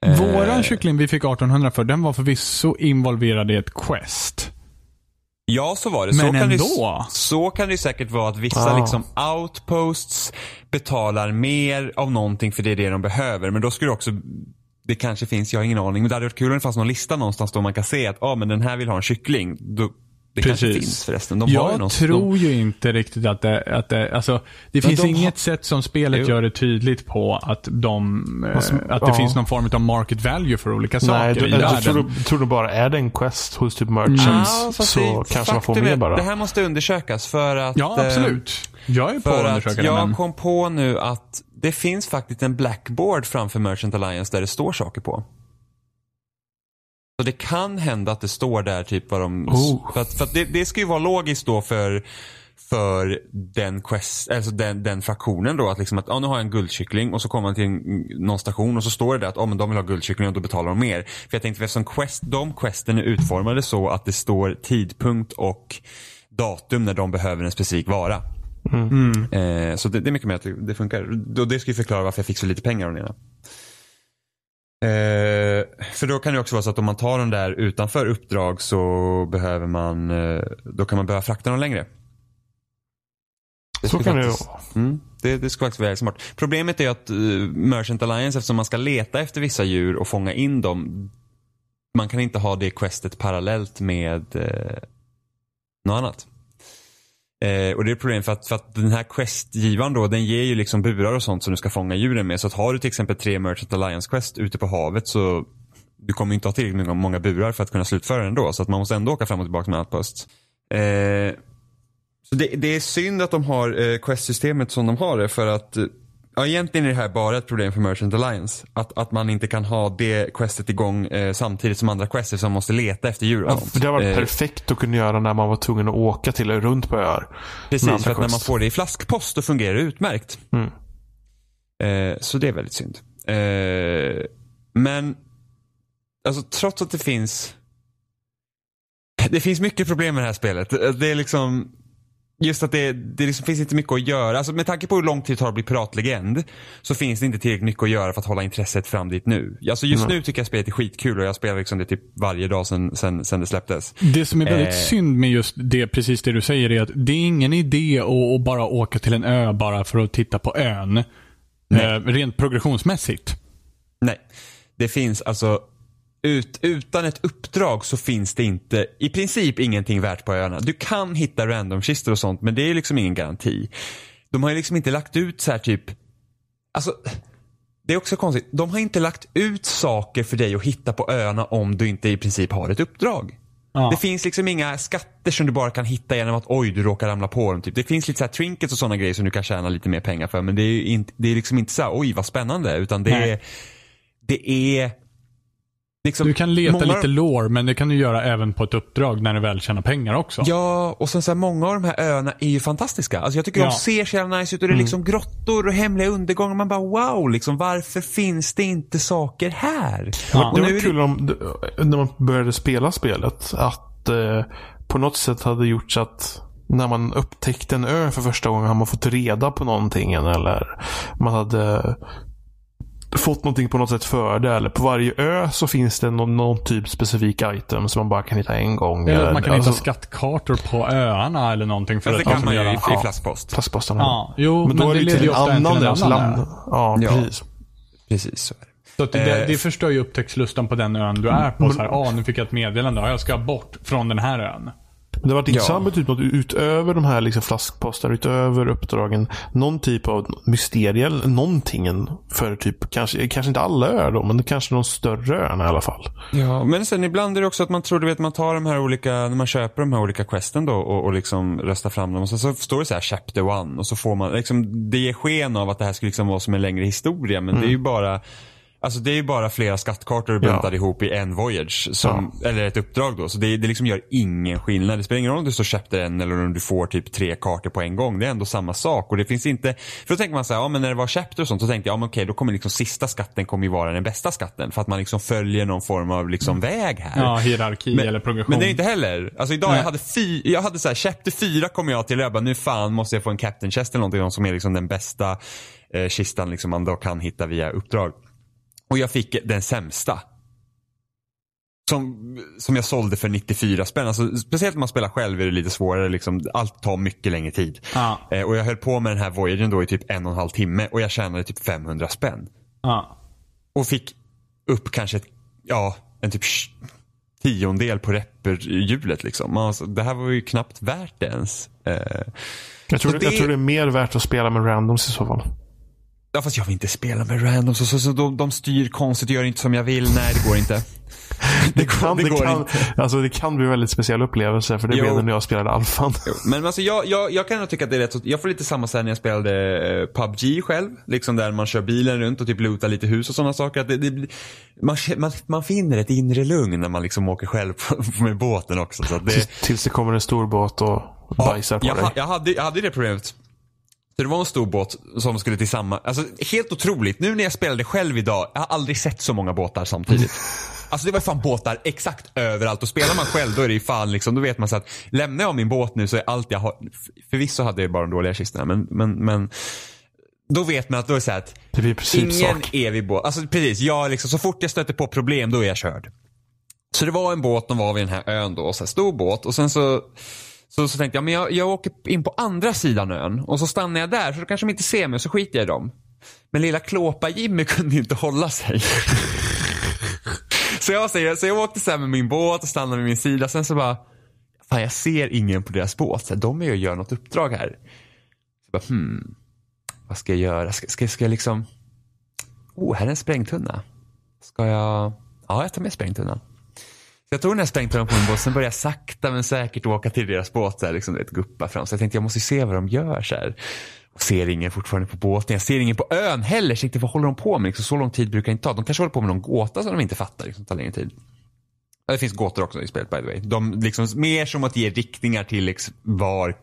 A: Våran eh. kyckling vi fick 1800 för, den var förvisso involverad i ett quest.
C: Ja, så var det.
A: Men
C: så kan
A: ändå.
C: Det, så kan det säkert vara att vissa ah. liksom outposts betalar mer av någonting för det är det de behöver. Men då skulle det också det kanske finns, jag har ingen aning. Men det hade varit kul om det fanns någon lista någonstans då man kan se att ah, men den här vill ha en kyckling. Då, det Precis. kanske finns förresten. De
A: jag
C: någon,
A: tror de... ju inte riktigt att det, att det, alltså, det finns de inget har... sätt som spelet jo. gör det tydligt på att, de, alltså, att det ja. finns någon form av market value för olika Nej, saker.
B: Nej, jag tror, du, tror du bara är det en quest hos typ merchants ja, så det, kanske man får mer bara.
C: Det här måste undersökas för att...
A: Ja, absolut. Jag är på
C: att
A: undersöka
C: Jag men... kom på nu att det finns faktiskt en blackboard framför Merchant Alliance där det står saker på. Så det kan hända att det står där typ vad de... Oh. För, att, för att det, det ska ju vara logiskt då för för den, quest, alltså den, den fraktionen då. Att, liksom att ja, nu har jag en guldkyckling och så kommer man till en, någon station och så står det där att oh, men de vill ha guldkyckling och då betalar de mer. För jag tänkte eftersom quest, de questen är utformade så att det står tidpunkt och datum när de behöver en specifik vara. Mm. Eh, så det, det, är mycket mer att det, funkar. Och det ska ju förklara varför jag fick så lite pengar av den ena. Eh, för då kan det också vara så att om man tar den där utanför uppdrag så behöver man, eh, då kan man behöva frakta dem längre.
B: Det så kan faktiskt, det vara.
C: Mm, det, det ska faktiskt vara smart. Problemet är att uh, Merchant Alliance, eftersom man ska leta efter vissa djur och fånga in dem, man kan inte ha det questet parallellt med uh, något annat. Eh, och det är ett problem för att, för att den här questgivaren då, den ger ju liksom burar och sånt som du ska fånga djuren med. Så att har du till exempel tre Merchant Alliance Quest ute på havet så du kommer inte ha tillräckligt många burar för att kunna slutföra den då. Så att man måste ändå åka fram och tillbaka med outpost. Eh, så det, det, är synd att de har eh, quest-systemet som de har det för att eh, Ja, egentligen är det här bara ett problem för Merchant Alliance. Att, att man inte kan ha det questet igång eh, samtidigt som andra quester som måste leta efter djur
B: ja, Det har varit eh, perfekt att kunna göra när man var tvungen att åka till runt på öar.
C: Precis, för att quest. när man får det i flaskpost då fungerar det utmärkt. Mm. Eh, så det är väldigt synd. Eh, men, alltså trots att det finns det finns mycket problem med det här spelet. Det är liksom just att det, det liksom finns inte mycket att göra. Alltså med tanke på hur lång tid det tar att bli piratlegend så finns det inte tillräckligt mycket att göra för att hålla intresset fram dit nu. Alltså just
B: Mm.
C: nu tycker jag spelet är skitkul och jag spelar liksom det typ varje dag sen, sen, sen det släpptes.
A: Det som är väldigt
C: Eh.
A: synd med just det, precis det du säger, är att det är ingen idé att, att bara åka till en ö bara för att titta på ön. Eh, rent progressionsmässigt.
C: Nej, det finns alltså ut, utan ett uppdrag så finns det inte i princip ingenting värt på öarna. Du kan hitta randomkistor och sånt men det är liksom ingen garanti. De har ju liksom inte lagt ut så här typ, alltså det är också konstigt. De har inte lagt ut saker för dig att hitta på öarna om du inte i princip har ett uppdrag.
A: Ja.
C: Det finns liksom inga skatter som du bara kan hitta genom att oj, du råkar ramla på dem. Typ. Det finns lite så här trinkets och sådana grejer som du kan tjäna lite mer pengar för. Men det är, ju inte, det är liksom inte så här, oj vad spännande. Utan det
A: Nej.
C: är, det är liksom,
A: Du kan leta
C: många-
A: lite lore, men det kan du göra även på ett uppdrag när du väl tjänar pengar också.
C: Ja, och sen så här, många av de här öarna är ju fantastiska. Alltså jag tycker
A: Ja. Mm.
C: de ser så jävla nice ut och det är liksom grottor och hemliga undergångar. Man bara wow, liksom, varför finns det inte saker här?
A: Ja.
C: Och
B: Det var kul om, när man började spela spelet. Att eh, på något sätt hade gjorts att när man upptäckte en ö för första gången har man fått reda på någonting. Eller man hade fått någonting på något sätt för det. Eller på varje ö så finns det någon, någon typ specifik item som man bara kan hitta en gång.
A: Eller att man kan
B: alltså,
A: hitta skattkartor på öarna eller någonting för
C: det kan man ju
A: göra-
C: i, i
A: Ja.
C: flaskpost.
B: Flaskposten.
A: Ja, jo,
B: men då
A: men
B: är
A: det
B: till en annan
A: till en annan
B: land-
A: ö.
B: Ja,
C: Ja.
B: precis.
C: Precis så är det.
A: Så att det,
C: Eh,
A: det förstör ju upptäcktslusten på den ön du är på. Så här, ah, nu fick jag ett meddelande. Ja, jag ska bort från den här ön.
B: Men det har varit intressant
C: Ja.
B: typ något utöver de här liksom flaskpostar, utöver uppdragen. Någon typ av mysterie eller någonting för typ, kanske, kanske inte alla öar då, men kanske de större öarna i alla fall.
C: Ja, men sen ibland är det också att man tror, du vet, man tar de här olika, när man köper de här olika questen då och, och liksom röstar fram dem och så, så står det så här chapter one och så får man, liksom, det ger sken av att det här skulle liksom vara som en längre historia men det är ju bara Alltså det är ju bara flera skattkartor buntade ihop i en voyage. Som, Eller ett uppdrag då. Så det, det liksom gör ingen skillnad. Det spelar ingen roll om du står chapter en eller om du får typ tre kartor på en gång. Det är ändå samma sak. Och det finns inte, för då tänker man så här, ja men när det var chapter och sånt, så tänkte jag, ja men okej då kommer liksom sista skatten kommer ju vara den bästa skatten. För att man liksom följer någon form av liksom väg här.
A: Ja, hierarki
C: Men,
A: eller progression.
C: men det är inte heller. Alltså idag
A: Nej.
C: jag hade fy, jag hade så här, chapter 4 kommer jag till och jag bara, nu fan måste jag få en captain chest eller någonting som är liksom den bästa eh, kistan liksom man då kan hitta via uppdrag. Och jag fick den sämsta. Som, som jag sålde för 94 spänn. Alltså, speciellt när man spelar själv är det lite svårare. Liksom, allt tar mycket längre tid.
A: Ja.
C: Eh, och jag höll på med den här voyagen då i typ en och en halv timme och jag tjänade typ 500 spänn.
A: Ja.
C: Och fick upp kanske ett, ja, en typ tiondel på repperhjulet liksom. Alltså, det här var ju knappt värt det ens. Eh,
B: Jag tror, det... jag tror det är mer värt att spela med randoms i så fall.
C: Ja fast jag vill inte spela med randoms. Så, så, så de, de styr konstigt och gör inte som jag vill. Nej det går inte. [LAUGHS]
B: Det kan,
C: det
B: det, kan, alltså det kan bli en väldigt speciell upplevelse. För det
C: Jo.
B: blev det när jag spelade alfan.
C: Men alltså jag, jag, jag kan tycka att det är rätt så, Jag får lite samma sen när jag spelade eh, PubG själv. Liksom där man kör bilen runt och typ lootar lite hus och sådana saker. Att det, det, man, man, man finner ett inre lugn när man liksom åker själv [LAUGHS] med båten också. Så det,
B: Tills, det kommer en stor båt och bajsar på
C: jag,
B: dig.
C: jag, hade, jag hade det problemet. Så det var en stor båt som skulle till samma, alltså helt otroligt. Nu när jag spelade själv idag, jag har aldrig sett så många båtar samtidigt. [LAUGHS] Alltså det var fan båtar exakt överallt och spelar man själv då är det ju fan liksom, då vet man så att lämnar jag min båt nu så är allt jag har, förvisso hade jag bara de dåliga kistorna men, men, men då vet man att då är det så att
B: Det blir
C: ingen
B: sak.
C: evig båt, alltså precis, jag liksom, så fort jag stöter på problem då är jag körd. Så det var en båt, de var vid den här ön då, så här stor båt och sen så så, så tänkte jag, men jag, jag åker in på andra sidan ön och så stannar jag där så då kanske de inte ser mig och så skiter jag i dem. Men lilla klåpa-Jimmy [LAUGHS] kunde ju inte hålla sig. så, jag, säger, så jag åkte så här med min båt och stannade vid min sida. Sen så bara, fan jag ser ingen på deras båt. Så här, de är ju och gör något uppdrag här. Så jag bara, hmm, vad ska jag göra? Ska, ska, ska jag liksom, oh här är en sprängtunna. Ska jag, ja jag tar med sprängtunnan. Så jag tog den här dem på min båt, sen började jag sakta men säkert åka till deras båt, där, liksom, ett guppa fram. Så jag tänkte jag måste ju se vad de gör. Så här. Och ser ingen fortfarande på båten, jag ser ingen på ön heller. Så jag tänkte vad håller de på med? Liksom, så lång tid brukar det inte ta. De kanske håller på med någon gåta som de inte fattar, liksom, tar längre tid. Det finns gåtor också i spelet by the way. De liksom, mer som att ge riktningar till liksom, var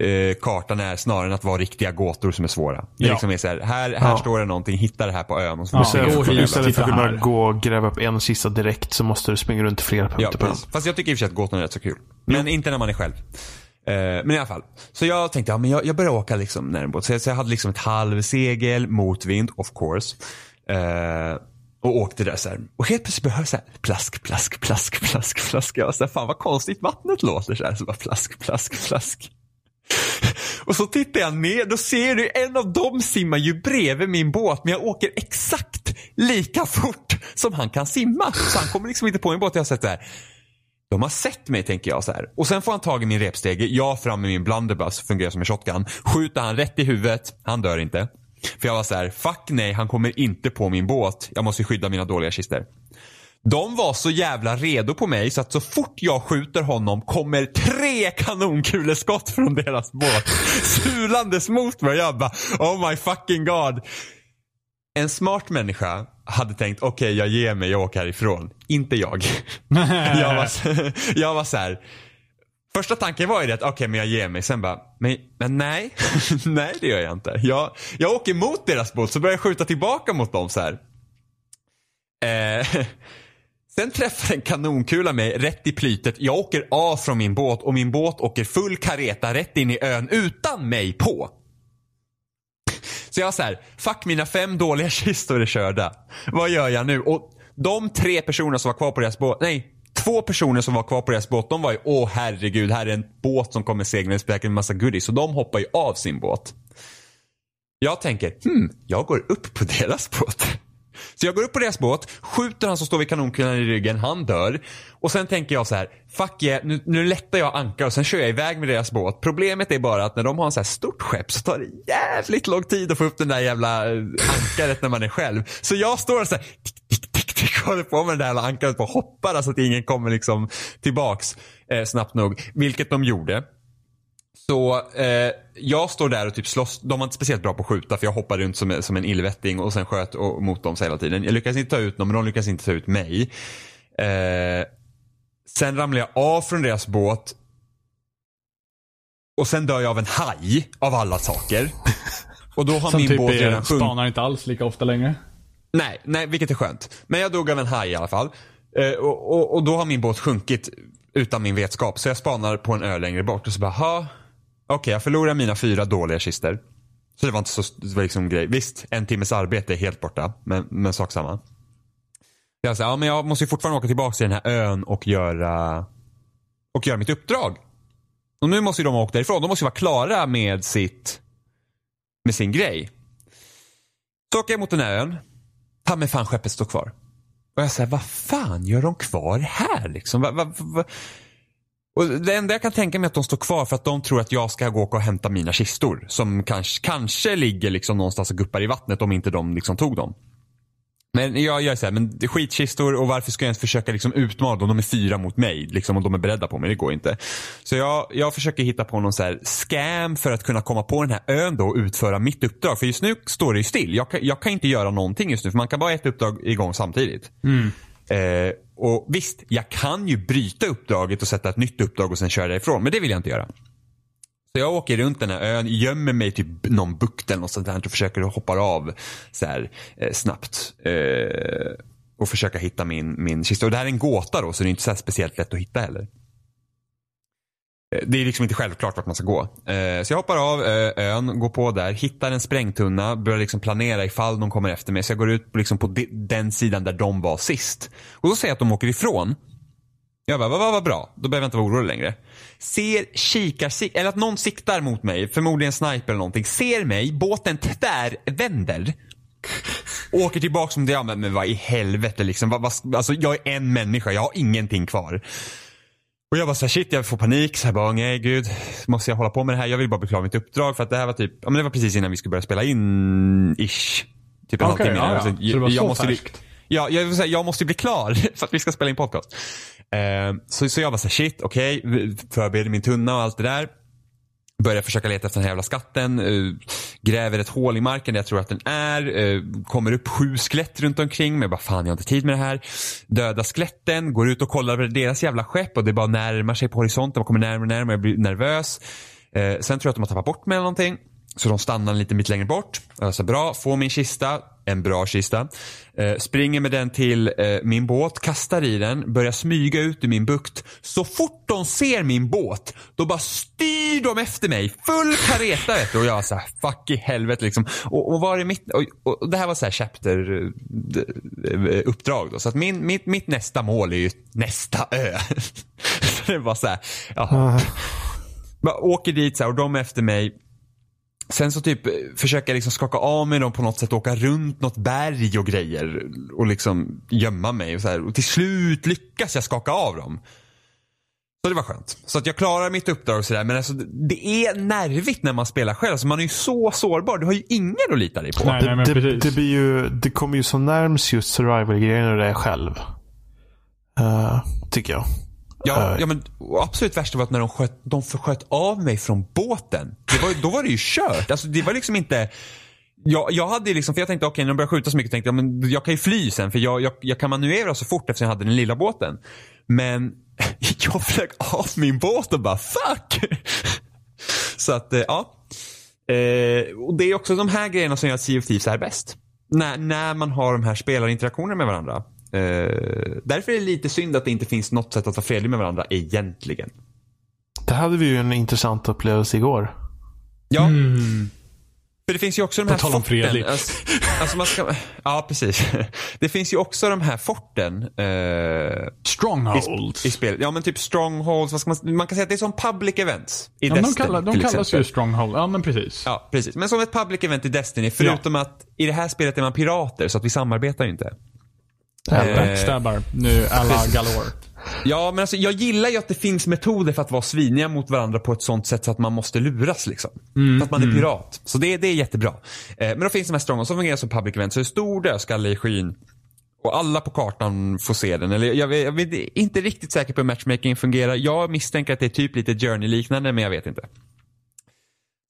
C: eh, kartan är snarare än att vara riktiga gåtor som är svåra. Det
A: Ja.
C: liksom är så här, här, här
B: Ja.
C: står det någonting, hitta det här på ön. Och så
A: Ja,
C: det
A: hit.
C: är.
B: Istället för att kunna gå och gräva upp en kista direkt så måste du springa runt flera
C: Ja,
B: punkter på den.
C: Fast jag tycker i och för sig att gåtorna är rätt så kul. Men inte när man är själv. Eh, men i alla fall. Så jag tänkte, ja men jag, jag börjar åka liksom närmare så, jag- så jag hade liksom ett halvsegel, motvind, of course. Eh, och åkte där så här. Och helt plötsligt började jag så här, plask, plask, plask, plask, plask. Jag var så här, fan vad konstigt vattnet låter så här. Så bara plask, plask, plask. Och så tittar jag ner, då ser du en av dem simmar ju bredvid min båt men jag åker exakt lika fort som han kan simma. Så han kommer liksom inte på min båt. Jag har sett det här. De har sett mig tänker jag så här. Och sen får han tag i min repstege, jag fram med min blunderbuss, fungerar som en shotgun. Skjuter han rätt i huvudet, han dör inte. För jag var så här, fuck nej, han kommer inte på min båt. Jag måste skydda mina dåliga kister. De var så jävla redo på mig så att så fort jag skjuter honom kommer tre kanonkuleskott från deras båt sulandes mot mig. Jag bara, oh my fucking god. En smart människa hade tänkt, okej jag ger mig, jag åker härifrån. Inte jag. jag, var, jag var så här. Första tanken var ju det att okej men jag ger mig. Sen bara, men, men nej. [LAUGHS] nej det gör jag inte. Jag, jag åker mot deras båt så börjar jag skjuta tillbaka mot dem så här. Eh, sen träffar en kanonkula mig rätt i plytet. Jag åker av från min båt och min båt åker full kareta rätt in i ön utan mig på. Så jag var så här, fuck mina fem dåliga [LAUGHS] kistor är körda. Vad gör jag nu? Och de tre personer som var kvar på deras båt, nej, två personer som var kvar på deras båt, de var ju, åh herregud, här är en båt som kommer seglandes med en massa goodies. Så de hoppar ju av sin båt. Jag tänker, hmm, jag går upp på deras båt. Så jag går upp på deras båt, skjuter han som står vid kanonkulan i ryggen, han dör. Och sen tänker jag så här, fuck yeah, nu, nu lättar jag ankar och sen kör jag iväg med deras båt. Problemet är bara att när de har en så här stort skepp så tar det jävligt lång tid att få upp den där jävla eh, ankaret när man är själv. Så jag står och så här, tick, tick, tick, tick, håller på med det där jävla ankaret och hoppar så att ingen kommer liksom tillbaks eh, snabbt nog. Vilket de gjorde. Så eh, jag står där och typ slåss. De var inte speciellt bra på att skjuta för jag hoppade runt som, som en illvetting och sen sköt och, mot dem så hela tiden. Jag lyckades inte ta ut dem men de lyckades inte ta ut mig. Eh, sen ramlar jag av från deras båt. Och sen dör jag av en haj av alla saker. Och då har
A: Som
C: min
A: typ
C: båt redan sjunkit.
A: spanar inte alls lika ofta längre.
C: Nej, nej, vilket är skönt. Men jag dog av en haj i alla fall. Eh, och, och, och då har min båt sjunkit utan min vetskap. Så jag spanar på en ö längre bort och så bara, okej okej jag förlorar mina fyra dåliga kister. Så det var inte så, det var liksom grej. Visst, en timmes arbete är helt borta, men, men sak samma. Jag sa, ja men jag måste ju fortfarande åka tillbaka till den här ön och göra, och göra mitt uppdrag. Och nu måste ju de ha åkt därifrån. De måste ju vara klara med sitt, med sin grej. Så åker jag mot den här ön. Ta mig fan skeppet står kvar. Och jag säger, vad fan gör de kvar här liksom? Va, va, va? Och det enda jag kan tänka mig är att de står kvar för att de tror att jag ska gå och hämta mina kistor. Som kanske, kanske ligger liksom någonstans och guppar i vattnet om inte de liksom tog dem. Men jag jag är såhär, men skitkistor och varför ska jag ens försöka liksom utmana dem? De är fyra mot mig liksom, och de är beredda på mig. Det går inte. Så jag, jag försöker hitta på någon så här scam för att kunna komma på den här ön då och utföra mitt uppdrag. För just nu står det ju still. Jag kan, jag kan inte göra någonting just nu för man kan bara ha ett uppdrag igång samtidigt. Mm. Eh, och visst, jag kan ju bryta uppdraget och sätta ett nytt uppdrag och sen köra därifrån. Men det vill jag inte göra. Så jag åker runt den här ön, gömmer mig i typ någon bukt eller något sånt där och försöker hoppa av så här, eh, snabbt. Eh, och försöka hitta min, min kista. Och det här är en gåta då så det är inte så här speciellt lätt att hitta heller. Eh, det är liksom inte självklart vart man ska gå. Eh, så jag hoppar av eh, ön, går på där, hittar en sprängtunna, börjar liksom planera ifall de kommer efter mig. Så jag går ut på liksom på den sidan där de var sist. Och då ser jag att de åker ifrån. Jag bara, vad, vad, vad bra. Då behöver jag inte vara orolig längre. Ser, kikar, sik eller att någon siktar mot mig, förmodligen sniper eller någonting. Ser mig, båten tvärvänder. [LAUGHS] Åker tillbaka som det, ja men, men vad i helvete liksom. Vad, vad, alltså jag är en människa, jag har ingenting kvar. Och jag bara såhär, shit jag får panik. Så jag bara, nej gud, måste jag hålla på med det här? Jag vill bara bli klar med mitt uppdrag. För att det här var typ, ja men det var precis innan vi skulle börja spela in, ish. Typ en
A: Okej,
C: halvtimme
A: ja, ja. Så det var så
C: måste
A: färskt?
C: Ja, jag, vill säga, jag måste bli klar [LAUGHS] för att vi ska spela in podcast. Eh, så, så jag var så här, shit, okej, okay, förbereder min tunna och allt det där. Börjar försöka leta efter den här jävla skatten. Eh, gräver ett hål i marken där jag tror att den är. Eh, kommer upp sju skelett runt omkring. Men jag bara, fan jag har inte tid med det här. Döda skeletten, går ut och kollar över deras jävla skepp och det bara närmar sig på horisonten. Man kommer närmare och närmare, jag blir nervös. Eh, sen tror jag att de har tappat bort mig eller någonting. Så de stannar lite mitt längre bort. Jag sa bra, Får min kista en bra kista. Eh, springer med den till eh, min båt, kastar i den, börjar smyga ut ur min bukt. Så fort de ser min båt, då bara styr de efter mig. Full kareta vet du. Och jag såhär, fuck i helvete liksom. Och, och var är mitt, och, och det här var såhär chapter eh, uppdrag då. Så att min, mitt, mitt nästa mål är ju nästa ö. [LAUGHS] det var såhär, jaha. Bara åker dit så här, och de efter mig. Sen så typ försöker jag liksom skaka av mig dem på något sätt, åka runt något berg och grejer. Och liksom gömma mig och så här. Och till slut lyckas jag skaka av dem. Så det var skönt. Så att jag klarar mitt uppdrag och sådär. Men alltså det är nervigt när man spelar själv. Alltså man är ju så sårbar. Du har ju ingen att lita dig på.
A: Nej, nej, men
B: det,
A: precis.
B: det, blir ju, det kommer ju så närms just survival-grejen när det är själv. Eh, tycker jag.
C: Ja,
B: Eh,
C: ja men absolut värsta var att när de sköt, de sköt av mig från båten. Det var, då var det ju kört. Alltså det var liksom inte jag, jag hade ju liksom, för jag tänkte okej när de började skjuta så mycket tänkte jag men jag kan ju fly sen för jag, jag, jag kan manövrera så fort eftersom jag hade den lilla båten. Men [LAUGHS] jag flög av min båt och bara fuck! [LAUGHS] Så att eh, ja. Eh, och det är också de här grejerna som gör att Sea of Thieves är bäst. När, när man har de här spelarinteraktionerna med varandra. Eh, därför är det lite synd att det inte finns något sätt att vara fredlig med varandra egentligen.
B: Det hade vi ju en intressant upplevelse igår.
C: Ja. För det finns ju också de här forten. Alltså, alltså man ska, ja, precis. [LAUGHS] Det finns ju också de här forten. Eh,
A: Stronghold.
C: i, I spelet. Ja men typ strongholds, vad ska man, man kan säga att det är som public events i
A: Ja, men de
C: Destiny
A: kallar, de kallas
C: exempel.
A: ju Stronghold. Ja, men precis.
C: Ja, precis. Men som ett public event i Destiny. Förutom att i det här spelet är man pirater så att vi samarbetar ju inte.
A: Äh,
C: Eh,
A: Backstabbar. Nu alla galore.
C: Ja, men alltså jag gillar ju att det finns metoder för att vara sviniga mot varandra på ett sånt sätt så att man måste luras liksom. för att man är pirat. Så det, det är jättebra. Eh, men då finns de här strongholds som fungerar som public events. Så det är stor dödskalle i skyn. Och alla på kartan får se den. Eller jag, jag vet, är inte riktigt säker på hur matchmaking fungerar. Jag misstänker att det är typ lite journey-liknande, men jag vet inte.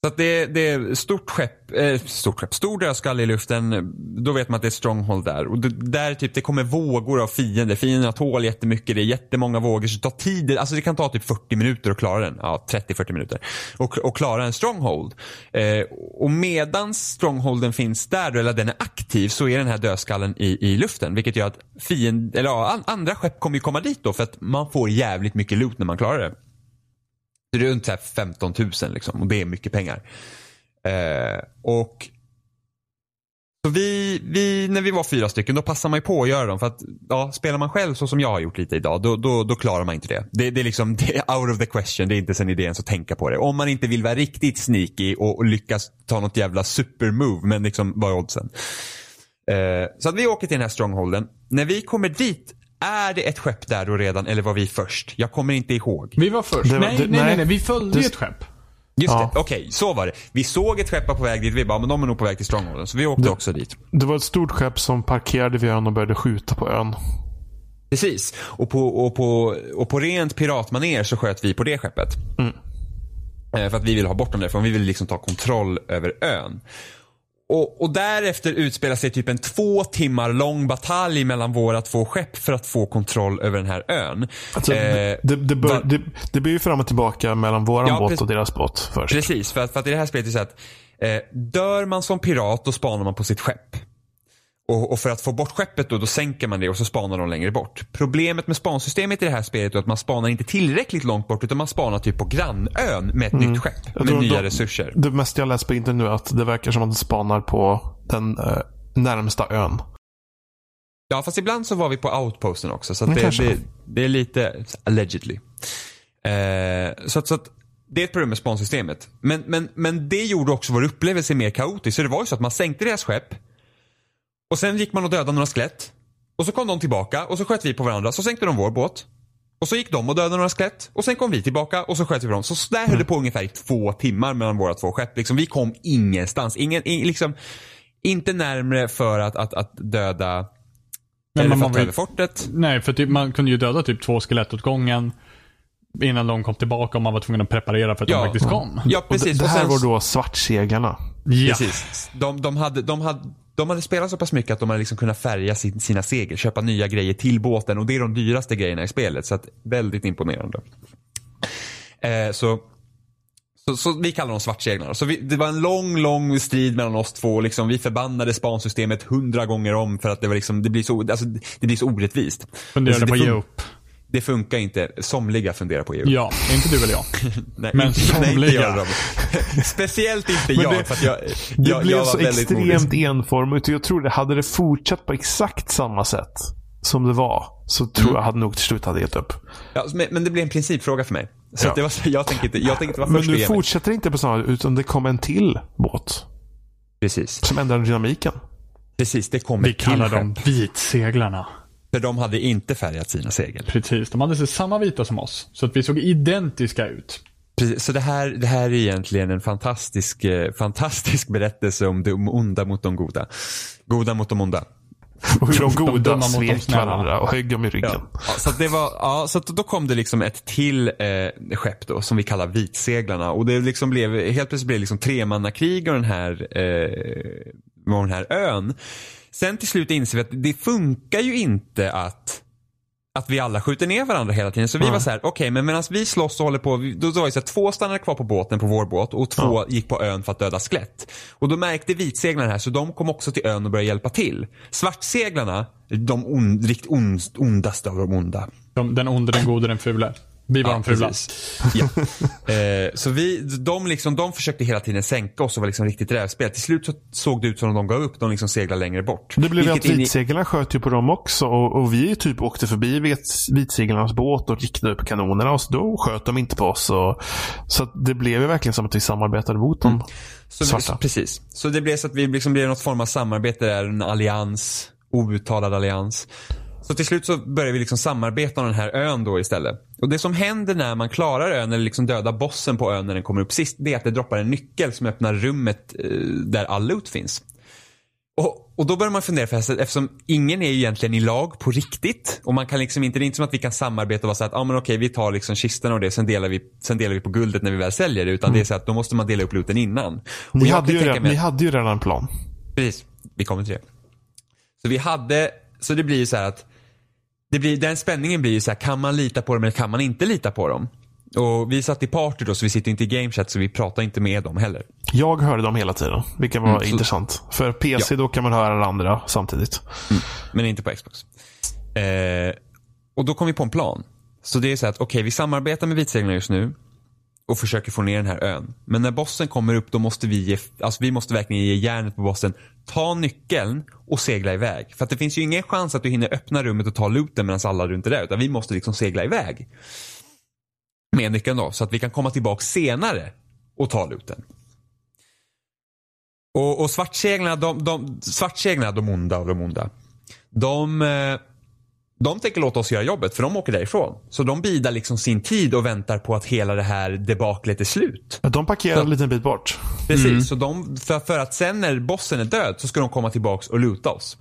C: Så att det, det är stort skepp, eh, stort skepp, stor dödskalle i luften. Då vet man att det är stronghold där. Och det, där typ, det kommer vågor av fiender. Fienderna tål jättemycket. Det är jättemånga vågor. Så det tar tid. Alltså det kan ta typ 40 minuter att klara den. Ja, 30-40 minuter. Och, och klara en stronghold. Eh, och medan strongholden finns där, då, eller den är aktiv, så är den här dödskallen i, i luften. Vilket gör att fiend, eller ja, andra skepp kommer ju komma dit då. För att man får jävligt mycket loot när man klarar det. Det är runt så här 15 000 liksom och det är mycket pengar. Eh, och så vi, vi, när vi var fyra stycken, då passar man ju på att göra dem. För att ja, spelar man själv så som jag har gjort lite idag, då, då, då klarar man inte det. det. Det är liksom det är out of the question. Det är inte sen idén att tänka på det. Om man inte vill vara riktigt sneaky och, och lyckas ta något jävla supermove, men liksom vad är oddsen? Eh, så att vi åker till den här strongholden. När vi kommer dit, är det ett skepp där då redan eller var vi först? Jag kommer inte ihåg.
A: Vi var först.
B: Var-
A: nej,
B: det-
A: nej, nej,
B: nej.
A: nej. Vi följde
B: Det-
A: ett skepp.
C: Just
B: Ja.
C: det, okej så var det. Vi såg ett skepp på väg dit, vi bara, men de är nog på väg till strongholden. Så vi åkte
B: Det-
C: också dit.
B: Det var ett stort skepp som parkerade vid ön och började skjuta på ön.
C: Precis. Och på, och på, och på rent piratmaner så sköt vi på det skeppet. Eh, För att vi ville ha bort dem därifrån. Vi ville liksom ta kontroll över ön. Och, och därefter utspelar sig typ en två timmar lång batalj mellan våra två skepp för att få kontroll över den här ön.
B: Alltså,
C: Eh,
B: det, det, bör, det, det blir ju fram och tillbaka mellan våran
C: Ja,
B: båt och deras båt först.
C: Precis, för att, för att i det här spelet är det så att eh, dör man som pirat då spanar man på sitt skepp. Och, och för att få bort skeppet då, då sänker man det och så spanar de längre bort. Problemet med spansystemet i det här spelet är att man spanar inte tillräckligt långt bort utan man spanar typ på grannön med ett nytt skepp. Med
B: tror
C: nya
B: de-
C: resurser.
B: Det mesta jag läst på internet nu är att det verkar som att de spanar på den eh, närmsta ön.
C: Ja fast ibland så var vi på outposten också så det, det, det är lite allegedly. Eh, så, att, så att det är ett problem med spansystemet. Men, men, men det gjorde också vår upplevelse mer kaotisk. Så det var ju så att man sänkte deras skepp och sen gick man och dödade några skelett. Och så kom de tillbaka och så sköt vi på varandra. Så sänkte de vår båt. Och så gick de och dödade några skelett. Och sen kom vi tillbaka och så sköt vi på dem. Så där höll det på ungefär i två timmar mellan våra två skepp. Liksom, vi kom ingenstans. Ingen, ing, liksom, inte närmre för att, att, att döda
A: Men
C: eller
A: man
C: för att fortet.
A: Nej, för typ, man kunde ju döda typ två skelett åt gången. Innan de kom tillbaka och man var tvungen att preparera för att
C: Ja.
A: de faktiskt kom.
C: Ja,
B: Och det,
C: precis.
B: det
C: Och
B: här
C: sen-
B: var då svartseglarna.
A: Ja.
C: Precis. De, de, hade, de, hade, de hade spelat så pass mycket att de hade liksom kunnat färga sin, sina segel, köpa nya grejer till båten och det är de dyraste grejerna i spelet. Så att väldigt imponerande. Eh, så, Så, så vi kallar dem svartseglarna. Så vi, det var en lång, lång strid mellan oss två. Liksom, vi förbannade spansystemet hundra gånger om för att det, var liksom, det, blir, så, alltså, det blir så orättvist.
A: Funderade
C: Alltså,
A: på att ge upp.
C: Det funkar inte. Somliga funderar på upp.
A: Ja, inte du eller jag. [LAUGHS]
C: Nej,
A: Men
C: inte, nej, inte
A: somliga. [LAUGHS]
C: Speciellt inte jag.
B: det-
C: för att jag,
B: Det
C: jag,
B: blev
C: jag var
B: så extremt enformigt. och Jag tror det hade det fortsatt på exakt samma sätt som det var. Så tror
C: Mm.
B: jag hade nog till slut hade gett upp.
C: Ja, men, men det blev en principfråga för mig. Så
B: Ja.
C: att det var, jag tänker inte, jag tänker inte vara
B: Men du fortsätter inte på samma utan det kom en till båt.
C: Precis.
B: Som ändrar dynamiken.
C: Precis, det kom
A: Vi kallar dem vitseglarna.
C: För de hade inte färgat sina segel.
A: Precis, de hade så samma vita som oss. Så att vi såg identiska ut.
C: Precis, så det här, det här är egentligen en fantastisk, eh, fantastisk berättelse om de onda mot de goda. Goda mot de onda.
B: Och hur de goda svek varandra och högg dem i ryggen.
C: Ja, så att det var, ja, så att då kom det liksom ett till eh, skepp då som vi kallar vitseglarna och det liksom blev, helt plötsligt blev det liksom tremannakrig och den här, eh, den här ön. Sen till slut inser vi att det funkar ju inte att att vi alla skjuter ner varandra hela tiden. Så vi
B: Nej.
C: var så här, okej men medan vi slåss och håller på, då, då var det så att två stannade kvar på båten på vår båt och två gick på ön för att döda skelett. Och då märkte vitseglarna här så de kom också till ön och började hjälpa till. Svartseglarna, de on, riktigt on, ondaste av de onda.
A: De, den onde, den gode, den fule. Vi var de fula.
C: Ja. [LAUGHS] Eh, så vi, de, liksom, de försökte hela tiden sänka oss och var liksom riktigt rävspel. Till slut så såg det ut som om de gav upp. De liksom seglade längre bort.
B: Det blev ju att
C: Vilket in i-
B: vitseglarna sköt ju på dem också och, och vi typ åkte förbi vit, vitseglarnas båt och riktade upp kanonerna och så då sköt de inte på oss. Och, så det blev ju verkligen som att vi samarbetade mot dem.
C: Så,
B: Svarta.
C: Precis. Så det blev så att vi liksom blev något form av samarbete där, en allians, outtalad allians. Så till slut så började vi liksom samarbeta om den här ön då istället. Och det som händer när man klarar ön eller liksom dödar bossen på ön när den kommer upp sist, det är att det droppar en nyckel som öppnar rummet eh, där all loot finns. Och, och då börjar man fundera, för eftersom ingen är ju egentligen i lag på riktigt. Och man kan liksom inte, det är inte som att vi kan samarbeta och vara så att, ah, men okej vi tar liksom kistorna och det, sen delar, vi, sen delar vi på guldet när vi väl säljer det. Utan det är så att då måste man dela upp looten innan.
B: Ni, hade ju redan,
C: mig
B: ni
C: att-
B: hade ju redan en plan.
C: Precis, vi kommer till det. Så vi hade, så det blir ju så här att, det blir, den spänningen blir ju så här, kan man lita på dem eller kan man inte lita på dem? Och vi satt i party då, så vi sitter inte i gamechat så vi pratar inte med dem heller.
B: Jag hörde dem hela tiden, vilket var
C: Mm,
B: intressant. För PC då kan man höra alla andra samtidigt.
C: Men inte på Xbox. Eh, och då kom vi på en plan. Så det är så här att, okej vi samarbetar med vitseglarna just nu. Och försöker få ner den här ön. Men när bossen kommer upp då måste vi ge, alltså vi måste verkligen ge järnet på bossen. Ta nyckeln och segla iväg. För att det finns ju ingen chans att du hinner öppna rummet och ta looten medan alla runt är där. Utan vi måste liksom segla iväg. Med nyckeln då. Så att vi kan komma tillbaka senare och ta looten. Och, och svartseglarna, de, de, svartseglarna, de onda av de onda. De, eh, de tänker låta oss göra jobbet för de åker därifrån. Så de bidar liksom sin tid och väntar på att hela det här debaklet är slut.
B: De parkerade en liten bit bort.
C: Precis, så de, för, för att sen när bossen är död så ska de komma tillbaks och luta oss.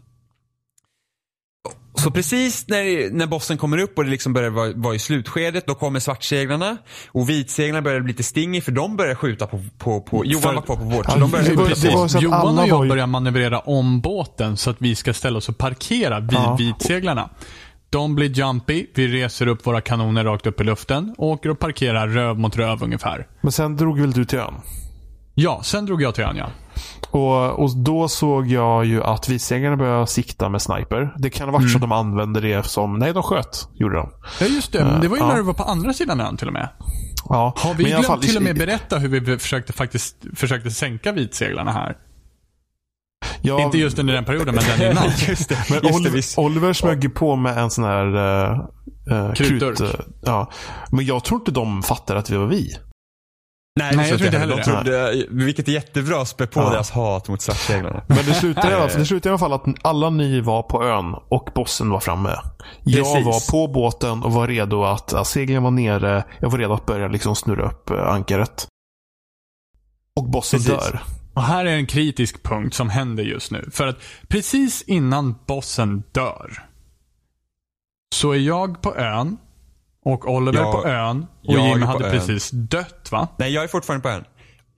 C: Så precis när, när bossen kommer upp och det liksom börjar vara, vara i slutskedet, då kommer svartseglarna. Och vitseglarna börjar bli lite stingig för de börjar skjuta på, på, på Johan var kvar på vårt. Så de börjar
B: det
C: skjuta
B: var-
C: på
B: så
A: Johan och jag börjar manövrera om båten så att vi ska ställa oss och parkera vid
B: Ja.
A: vitseglarna. De blir jumpy, vi reser upp våra kanoner rakt upp i luften och åker och parkerar röv mot röv ungefär.
B: Men sen drog väl du till ön?
A: Ja, sen drog jag till ön ja.
B: Och, och då såg jag ju att vitseglarna började sikta med sniper. Det kan ha varit
C: Mm.
B: så att de använde det som... Nej, de sköt. Gjorde de.
A: Ja just det, men det var ju
B: Ja.
A: när du var på andra sidan ön till och med.
B: Ja.
A: Har vi glömt
B: fall,
A: till och med berätta hur vi försökte faktiskt försökte sänka vitseglarna här?
B: Ja,
A: Inte just under den perioden, men den innan. [LAUGHS]
C: Just det,
B: Men
C: just det,
B: Oliver, smög ju på med en sån här... Uh,
A: Krutdurk.
B: krut, eh, ja. Men jag tror inte de fattade att vi var vi.
C: Nej,
A: Nej, jag tror inte
C: heller.
A: heller
C: De trodde, vilket är jättebra spä på
B: Ja.
C: deras hat mot svartseglarna.
B: Men det slutade, i alla fall, det slutade i alla fall att alla ni var på ön och bossen var framme. Jag
C: Precis.
B: var på båten och var redo att, att seglen var nere. Jag var redo att börja liksom snurra upp ankaret. Och bossen
C: Precis.
B: dör.
A: Och här är en kritisk punkt som händer just nu. För att precis innan bossen dör så är jag på ön och Oliver
C: Jag-
A: på ön och
C: på
A: hade
C: ön.
A: precis dött va?
C: Nej, jag är fortfarande på ön.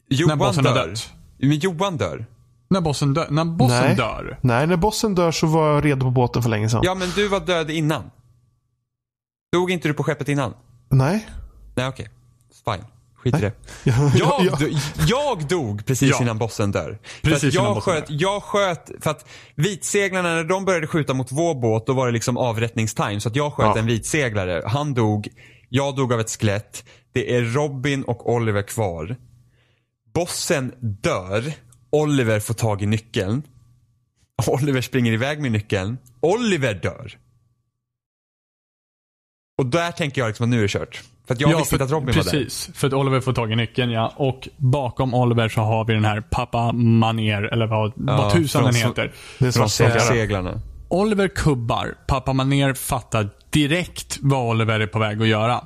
C: Johan
A: bossen har
C: dör.
A: dött.
C: Men Johan dör.
A: När bossen dör. När bossen
B: Nej.
A: dör.
B: Nej, när bossen dör så var jag redo på båten för länge sedan.
C: Ja, men du var död innan. Dog inte du på skeppet innan?
B: Nej.
C: Nej, okej. Fine. Skit i det.
B: Ja,
C: Jag, jag dog precis
A: Ja.
C: innan bossen dör.
A: Precis
C: för att jag, sköt,
A: dör.
C: jag sköt, för att vitseglarna när de började skjuta mot vår båt då var det liksom avrättningstime. Så att jag sköt
B: Ja.
C: en vitseglare. Han dog, jag dog av ett skelett. Det är Robin och Oliver kvar. Bossen dör. Oliver får tag i nyckeln. [LAUGHS] Oliver springer iväg med nyckeln. Oliver dör. Och där tänker jag liksom att nu är det kört. För att jag visste inte att Robin var där.
A: Precis, för att Oliver får tag i nyckeln ja. Och bakom Oliver så har vi den här pappa Maner, eller vad, vad tusan den heter.
B: Det är
C: Från
B: svartseglare.
C: seglarna.
A: Oliver kubbar. Pappa Maner fattar direkt vad Oliver är på väg att göra.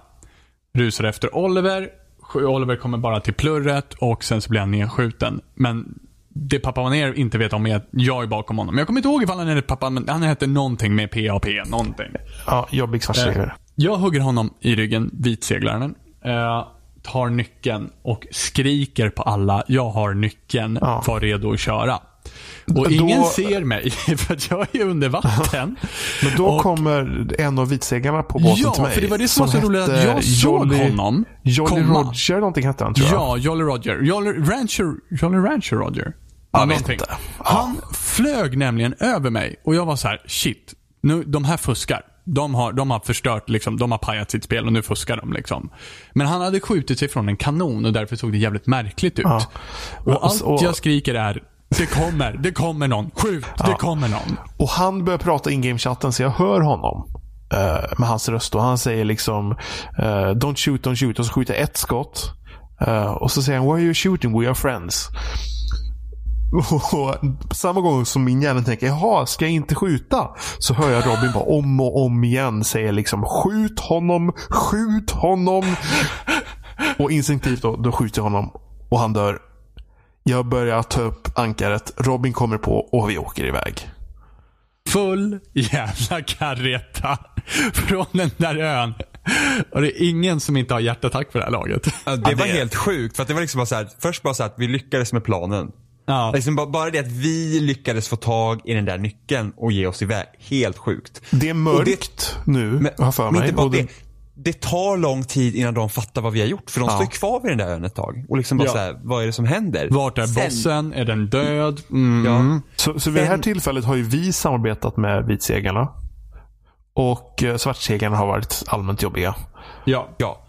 A: Rusar efter Oliver. Oliver kommer bara till plurret och sen så blir han nedskjuten. Men det pappa Maner inte vet om är att jag är bakom honom. Jag kommer inte ihåg ifall han är pappa, men han heter någonting med PAP, någonting.
B: Ja, jobbig svartseglare.
A: Jag hugger honom i ryggen, vitseglaren. Eh, tar nyckeln och skriker på alla, jag har nyckeln,
B: Ja.
A: var redo att köra. Och
B: Då-
A: ingen ser mig, [LAUGHS] för att jag är under vatten. [LAUGHS]
B: Men då
A: och-
B: kommer en av vitseglarna på båten
A: Ja,
B: till mig.
A: för det var det som var så roligt att jag såg
B: Jolly,
A: honom
B: Jolly
A: komma.
B: Roger någonting hette han tror jag.
A: Ja, Jolly Roger. Jolly Rancher, Jolly Rancher Roger. Ja, någonting.
B: Ja.
A: Han flög nämligen över mig och jag var så här: shit. Nu, de här fuskar. De har, de har förstört, liksom, de har pajat sitt spel och nu fuskar de. Liksom. Men han hade skjutit sig från en kanon och därför såg det jävligt märkligt ut.
B: Ja.
A: Och allt
B: Och-
A: jag skriker är, det kommer, det kommer någon. Skjut, det kommer någon.
B: Och han börjar prata in-game-chatten så jag hör honom. eh, med hans röst. Och han säger liksom eh, Don't shoot, don't shoot. Och så skjuter ett skott. Eh, och så säger han Why are you shooting? We are friends. Och på samma gång som min hjärna tänker jaha, ska jag inte skjuta? Så hör jag Robin bara om och om igen säga liksom skjut honom, skjut honom. Och instinktivt då, då skjuter jag honom och han dör. Jag börjar ta upp ankaret. Robin kommer på och vi åker iväg.
A: Full jävla kareta från den där ön. Och det är ingen som inte har hjärtattack för det här laget.
C: Ja, det var helt sjukt. För att det var liksom bara så här, först bara så här att vi lyckades med planen.
A: Ja.
C: Liksom bara, bara det att vi lyckades få tag i den där nyckeln och ge oss iväg. Helt sjukt.
B: Det är mörkt nu,
C: Men,
B: har för
C: men
B: mig.
C: inte bara
B: Och
C: det. Det tar lång tid innan de fattar vad vi har gjort. För de
B: Ja.
C: står kvar vid den där ön ett tag. Och liksom bara
A: Ja.
C: så här, vad är det som händer?
A: Vart är
C: Sen-
A: bossen? Är den död? Mm.
C: Ja.
B: Så, så vid det här
C: Sen-
B: tillfället har ju vi samarbetat med vitseglarna. Och eh, svartseglarna har varit allmänt jobbiga.
A: Ja.
C: Ja.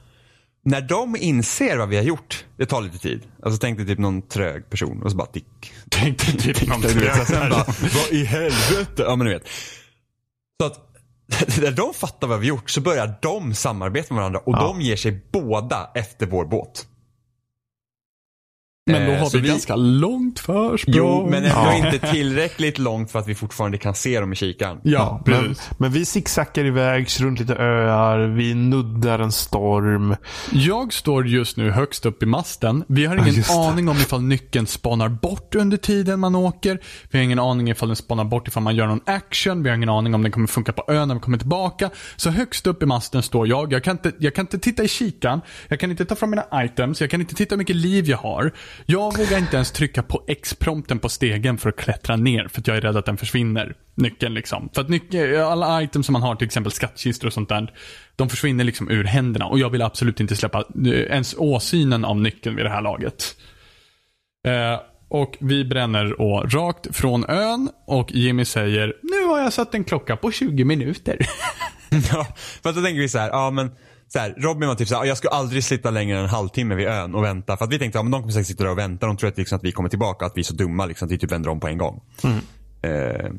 C: När de inser vad vi har gjort, det tar lite tid. Alltså tänk dig typ någon trög person och så bara tick. [LAUGHS]
A: Tänkte typ någon trög.
C: vad i helvete? Ja men du vet. Så att [LAUGHS] när de fattar vad vi gjort så börjar de samarbeta med varandra och
B: Ja.
C: de ger sig båda efter vår båt.
A: Men då
C: Eh,
A: har
C: så
A: vi,
C: vi-
A: ganska långt försprång.
C: Jo, men ändå
B: Ja.
C: inte tillräckligt långt för att vi fortfarande kan se dem i kikaren.
A: Ja,
B: Men,
A: precis.
B: men vi zigzaggar iväg runt lite öar. Vi nuddar en storm.
A: Jag står just nu högst upp i masten. Vi har ingen
B: det.
A: aning om ifall nyckeln spanar bort under tiden man åker. Vi har ingen aning ifall den spanar bort ifall man gör någon action. Vi har ingen aning om den kommer funka på ön när vi kommer tillbaka. Så högst upp i masten står jag. Jag kan inte, jag kan inte titta i kikan. Jag kan inte ta fram mina items. Jag kan inte titta hur mycket liv jag har. Jag vågar inte ens trycka på X-prompten på stegen för att klättra ner. För att jag är rädd att den försvinner. Nyckeln liksom. För att nyckeln, alla items som man har, till exempel skattkistor och sånt där. De försvinner liksom ur händerna. Och jag vill absolut inte släppa eh, ens åsynen av nyckeln vid det här laget. Eh, och vi bränner och rakt från ön. Och Jimmy säger, nu har jag satt en klocka på 20 minuter. [LAUGHS]
C: Ja, för att då tänker vi så här, ja men så här, Robin var typ så här, "Ja, jag skulle aldrig sitta längre än en halvtimme vid ön och vänta. För att vi tänkte, ja men de kommer säkert sitta där och vänta. De tror att, liksom, att vi kommer tillbaka, att vi är så dumma liksom, att vi typ vänder om på en gång. Eh,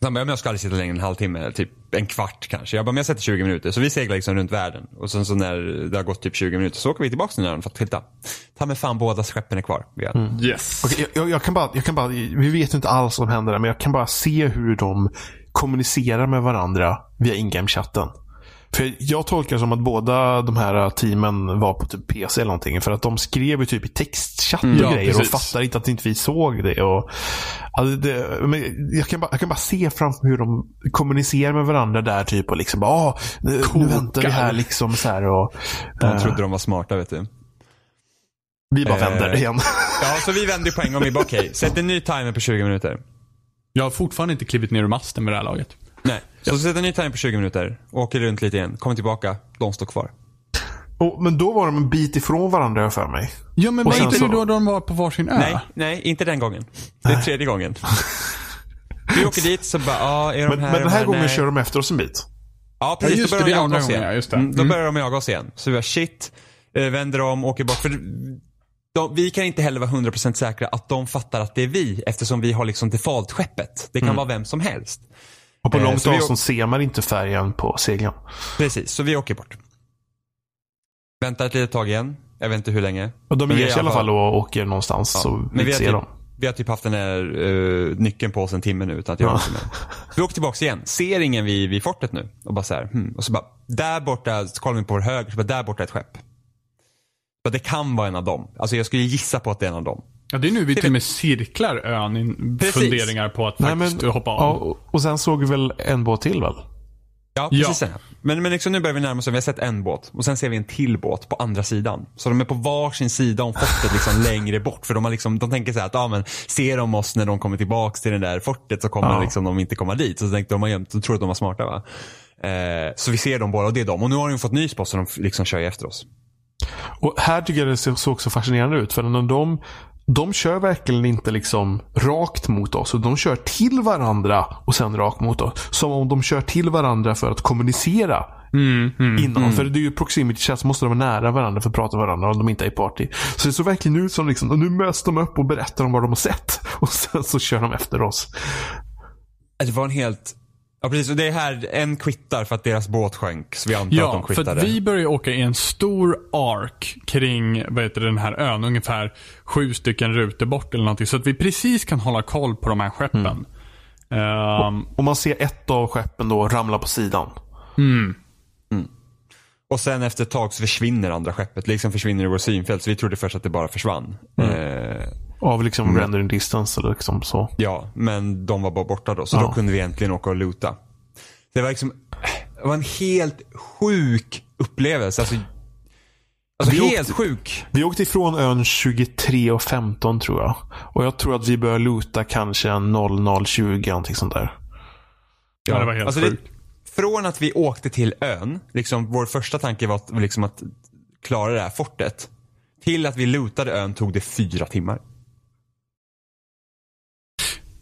C: så han bara, men jag ska aldrig sitta längre än en halvtimme, typ en kvart kanske. Jag bara, men jag sätter 20 minuter. Så vi seglar liksom runt världen. Och sen så när det har gått typ 20 minuter så åker vi tillbaka till ön för att titta. Ta med fan båda skeppen är kvar. ön.
A: Yes.
B: Okej, jag, jag, kan bara, jag kan bara, vi vet ju inte alls vad som händer där, men jag kan bara se hur de kommunicerar med varandra via in-game-chatten. För jag tolkar det som att båda de här teamen var på typ PC eller någonting. För att de skrev ju typ i textchatt och
A: Ja,
B: grejer
A: precis.
B: och fattar inte att inte vi såg det. Och, alltså det men jag, kan bara, jag kan bara se framför hur de kommunicerar med varandra där typ och liksom bara, ah, nu, nu väntar vi här liksom så här och
C: De
B: eh,
C: trodde de var smarta vet du.
B: vi bara vänder
C: Eh,
B: igen. [LAUGHS]
C: Ja, så vi vände på en gång. Vi bara, okej, sätt en ny timer på 20 minuter.
A: Jag har fortfarande inte klivit ner ur masten vid det här laget.
C: Nej. Så sätt en ny timer på 20 minuter, åker runt lite igen, kommer tillbaka, de står kvar.
B: Och, men då var de en bit ifrån varandra för mig.
A: Ja, men var inte
B: så-
A: det då de var på varsin ö?
C: Nej, nej, inte den gången. Det är tredje gången. [LAUGHS] Vi åker dit så bara, ja, är de
B: Men,
C: här?
B: men den
C: de
B: här gången
C: Nej.
B: kör de efter oss en bit.
C: Ja, precis.
A: Ja, just
C: då börjar
A: det
C: de jaga oss igen.
A: ja.
C: Mm, då
A: Mm.
C: börjar de jaga oss igen. Så vi bara, shit. Eh, vänder om, åker bort. För de, vi kan inte heller vara 100% säkra att de fattar att det är vi eftersom vi har liksom default-skeppet. Det kan vara vem som helst.
B: Och på
C: Eh,
B: långt
C: vi-
B: avstånd ser man inte färgen på segeln.
C: Precis, så vi åker bort. Väntar ett litet tag igen. Jag vet inte hur länge.
B: Och de
C: Men vi
B: ger sig i alla fall och åker någonstans
C: Ja,
B: så
C: men
B: vi
C: vi har,
B: ser
C: typ,
B: dem.
C: vi har typ haft den här uh, nyckeln på oss en timme nu utan att göra
B: Ja.
C: med. Vi åker tillbaka igen, ser ingen vid, vid fortet nu. Och bara så här, hmm. Och så bara, där borta, så kollar vi på vår höger, så bara, där borta är ett skepp. Så det kan vara en av dem. Alltså jag skulle gissa på att det är en av dem.
A: Ja, det är nu vi till och med cirklar ön i
C: Precis.
A: funderingar på att
B: Nej,
A: faktiskt
B: men,
A: hoppa
B: ja,
A: av.
B: och, och sen såg vi väl en båt till väl?
C: Ja,
A: Ja.
C: precis. Ja. Men, men liksom nu börjar vi närma oss, vi har sett en båt och sen ser vi en till båt på andra sidan. Så de är på varsin sida om fortet liksom [LAUGHS] längre bort. För de, har liksom, de tänker så här att, ja men ser de oss när de kommer tillbaks till det där fortet så kommer
B: Ja.
C: liksom de inte komma dit. Så tänkte de, de, de tror att de var smarta va. Eh, så vi ser dem båda och det är de. Och nu har de fått nys på oss så de liksom kör efter oss.
B: Och här tycker jag det ser- såg så fascinerande ut. För när de, de kör verkligen inte liksom rakt mot oss. De kör till varandra och sen rakt mot oss. Som om de kör till varandra för att kommunicera. innan. För det är ju proximity chat så måste de vara nära varandra för att prata med varandra om de inte är i party. Så det såg verkligen ut som liksom, och nu möts de upp och berättar om vad de har sett. [LAUGHS] Och sen så kör de efter oss.
C: Det var en helt, ja precis. Och det är här, en kvittar för att deras båt sjönk. Så vi antar att de
A: Ja, för
C: kvittade.
A: vi börjar åka i en stor ark kring vad heter det, den här ön. Ungefär sju stycken rutor bort eller någonting. Så att vi precis kan hålla koll på de här skeppen. Ehm,
B: Och man ser ett av skeppen då ramla på sidan.
C: Och sen efter ett tag så försvinner andra skeppet. Liksom försvinner i vår synfält. Så vi trodde först att det bara försvann. Eh,
B: Av liksom rendering distance eller liksom så.
C: ja, men de var bara borta då. Så
B: Ja.
C: då kunde vi äntligen åka och luta. Det var liksom, det var en helt sjuk upplevelse. Alltså, alltså
B: Vi
C: helt
B: åkte-
C: sjuk.
B: Vi åkte ifrån ön 23 och 15 tror jag. Och jag tror att vi började luta kanske en 0020 någonting sånt där.
A: ja, det var helt
C: alltså
A: sjukt.
C: från att vi åkte till ön, liksom vår första tanke var att, liksom att klara det här fortet. Till att vi lutade ön tog det fyra timmar.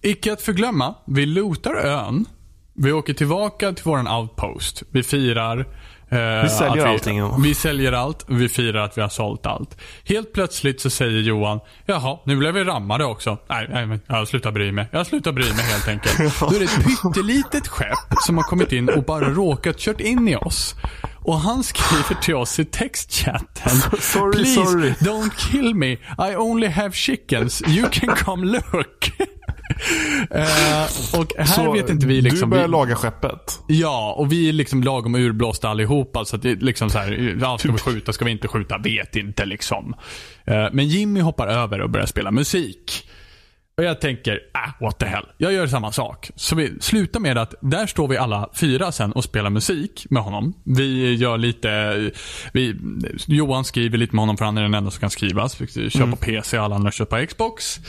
A: Icke att förglömma, vi lootar ön. Vi åker tillbaka till våran outpost. Vi firar. eh,
B: Vi säljer
A: att
B: allting.
A: Vi säljer allt. Vi firar att vi har sålt allt. Helt plötsligt så säger Johan, jaha, nu blev vi rammade också. Nej, nej jag slutar bry mig. Jag slutar bry mig helt enkelt. [LAUGHS] Då är det ett pyttelitet skepp som har kommit in och bara råkat kört in i oss. Och han skriver till oss i textchatten. [LAUGHS]
B: Sorry,
A: Please
B: sorry."
A: don't kill me. I only have chickens. You can come look. Eh, och här
B: Så
A: vet inte vi liksom.
B: du börjar
A: vi,
B: laga skeppet.
A: Ja, och vi är liksom lagom urblåsta allihopa. Så att det är liksom så här, ska vi skjuta, ska vi inte skjuta? Vet inte liksom. Eh, Men Jimmy hoppar över och börjar spela musik. Och jag tänker, äh, what the hell. Jag gör samma sak. Så vi slutar med att där står vi alla fyra sen och spelar musik med honom. Vi gör lite, vi, Johan skriver lite med honom för han är den enda som kan skriva. Så vi kör på PC, alla andra kör på Xbox.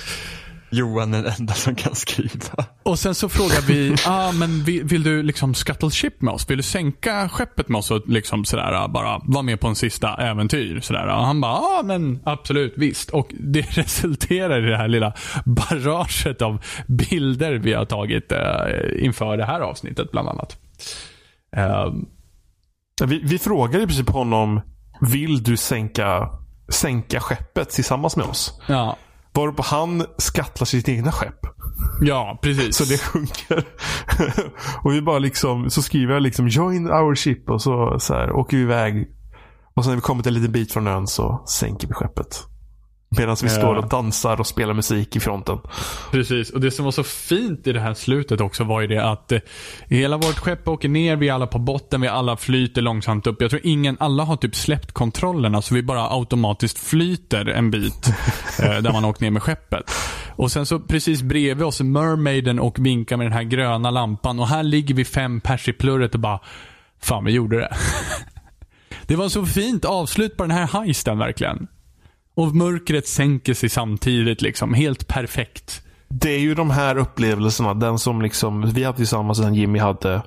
C: Johan är den enda som kan skriva.
A: Och sen så frågar vi, [LAUGHS] ah, men vill, vill du liksom scuttle ship med oss? Vill du sänka skeppet med oss och liksom sådär ah, bara vara med på en sista äventyr? Sådär. Och han bara, ja ah, men absolut, visst. Och det [LAUGHS] resulterar i det här lilla barraget av bilder vi har tagit eh, inför det här avsnittet bland annat. Ehm,
B: Vi, vi frågar i princip honom, vill du sänka, sänka skeppet tillsammans med oss?
A: ja.
B: Varpå han skattlar sitt egna skepp.
A: ja, precis.
B: Så det sjunker. [LAUGHS] och vi bara liksom, så skriver jag liksom join our ship och så, så här, åker vi iväg. Och sen när vi kommit en liten bit från ön så sänker vi skeppet. Medan vi står och dansar och spelar musik i fronten.
A: Precis, och det som var så fint i det här slutet också var ju det att eh, hela vårt skepp åker ner, vi är alla på botten, vi alla flyter långsamt upp. Jag tror ingen, alla har typ släppt kontrollerna så vi bara automatiskt flyter en bit [LAUGHS] eh, där man åkt ner med skeppet. Och sen så precis bredvid oss är Mermaiden och vinkar med den här gröna lampan och här ligger vi fem pers i plurret och bara Fan, vi gjorde det. [LAUGHS] det var så fint avslut på den här heisten verkligen. Och mörkret sänker sig samtidigt liksom. Helt perfekt.
B: Det är ju de här upplevelserna. Den som liksom vi hade tillsammans den Jimmy hade.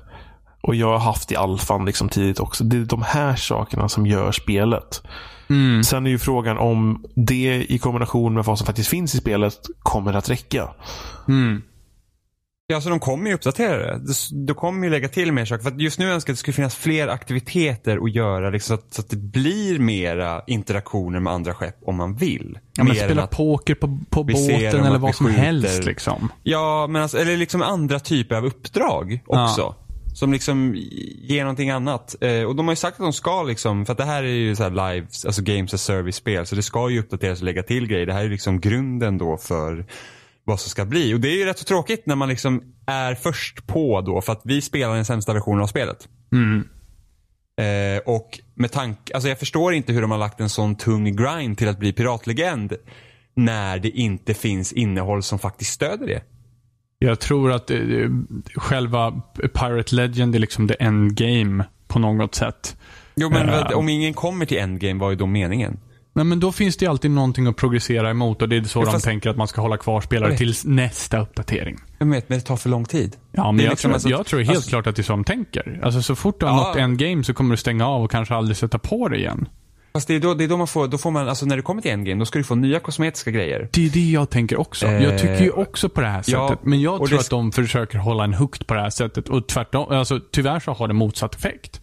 B: och jag har haft i alfan liksom tidigt också. Det är de här sakerna som gör spelet.
A: Mm.
B: Sen är ju frågan om det i kombination med vad som faktiskt finns i spelet kommer att räcka.
A: Mm.
C: Ja, så de kommer ju uppdatera det. De- kommer ju lägga till mer saker. För att just nu önskar jag att det skulle finnas fler aktiviteter att göra. Liksom, så, att, så att det blir mera interaktioner med andra skepp om man vill.
A: Ja, men
C: Mer
A: spela poker på, på båten eller vad som helst liksom.
C: Ja, men alltså, eller liksom andra typer av uppdrag också. Som liksom ger någonting annat. Eh, och de har ju sagt att de ska liksom, för att det här är ju så live, alltså games as service-spel. Så det ska ju uppdateras och lägga till grejer. Det här är liksom grunden då för vad som ska bli. Och det är ju rätt så tråkigt när man liksom är först på då. För att vi spelar den sämsta versionen av spelet.
A: Mm.
C: Eh, och med tanke, alltså jag förstår inte hur de har lagt en sån tung grind till att bli piratlegend. När det inte finns innehåll som faktiskt stöder det.
A: Jag tror att eh, själva Pirate Legend är liksom the endgame på något sätt.
C: Jo men vad- om ingen kommer till endgame, vad är då meningen?
A: Nej, men då finns det ju alltid någonting att progressera emot och det är så
C: Ja,
A: de
C: fast-
A: tänker att man ska hålla kvar spelare tills nästa uppdatering.
C: Jag vet, men det tar för lång tid.
A: Ja, men jag,
C: liksom
A: tror,
C: alltså-
A: jag tror helt
C: alltså-
A: klart att det är så de tänker. Alltså så fort du har
C: Ja.
A: nått endgame så kommer du stänga av och kanske aldrig sätta på det igen.
C: Fast det är då, det är då man får, då får man, alltså när du kommer till endgame, då ska du få nya kosmetiska grejer.
A: Det är det jag tänker också.
C: Eh,
A: jag tycker ju också på det här sättet.
C: ja,
A: men jag tror
C: det-
A: att de försöker hålla en hooked på det här sättet. Och tvärtom, alltså tyvärr så har det motsatt effekt.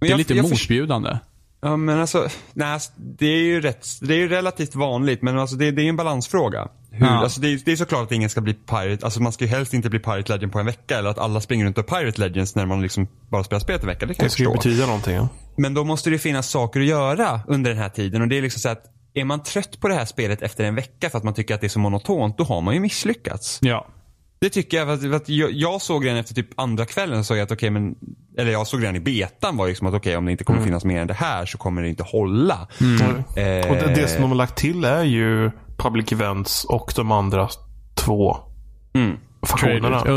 A: det är
C: jag-
A: lite
C: jag
A: motbjudande.
C: Ja men alltså, nej, alltså, det är ju rätt, det är ju relativt vanligt men alltså det, det är ju en balansfråga. Hur,
A: Ja.
C: alltså, det, är, det är såklart att ingen ska bli pirate, alltså man ska ju helst inte bli pirate legend på en vecka eller att alla springer runt och pirate legends när man liksom bara spelar spelet en vecka. Det kan
B: Det
C: jag
B: ska ju
C: förstå.
B: betyda någonting. Ja.
C: Men då måste det finnas saker att göra under den här tiden och det är liksom så att är man trött på det här spelet efter en vecka för att man tycker att det är så monotont, då har man ju misslyckats.
A: Ja.
C: Det tycker jag, för att, för att jag, jag såg redan efter typ andra kvällen så såg jag att okej men, eller jag såg redan i betan var liksom att okej om det inte kommer
B: Mm.
C: finnas mer än det här så kommer det inte hålla. Eh,
B: Och det, det som de har lagt till är ju Public Events och de andra två
C: Mm.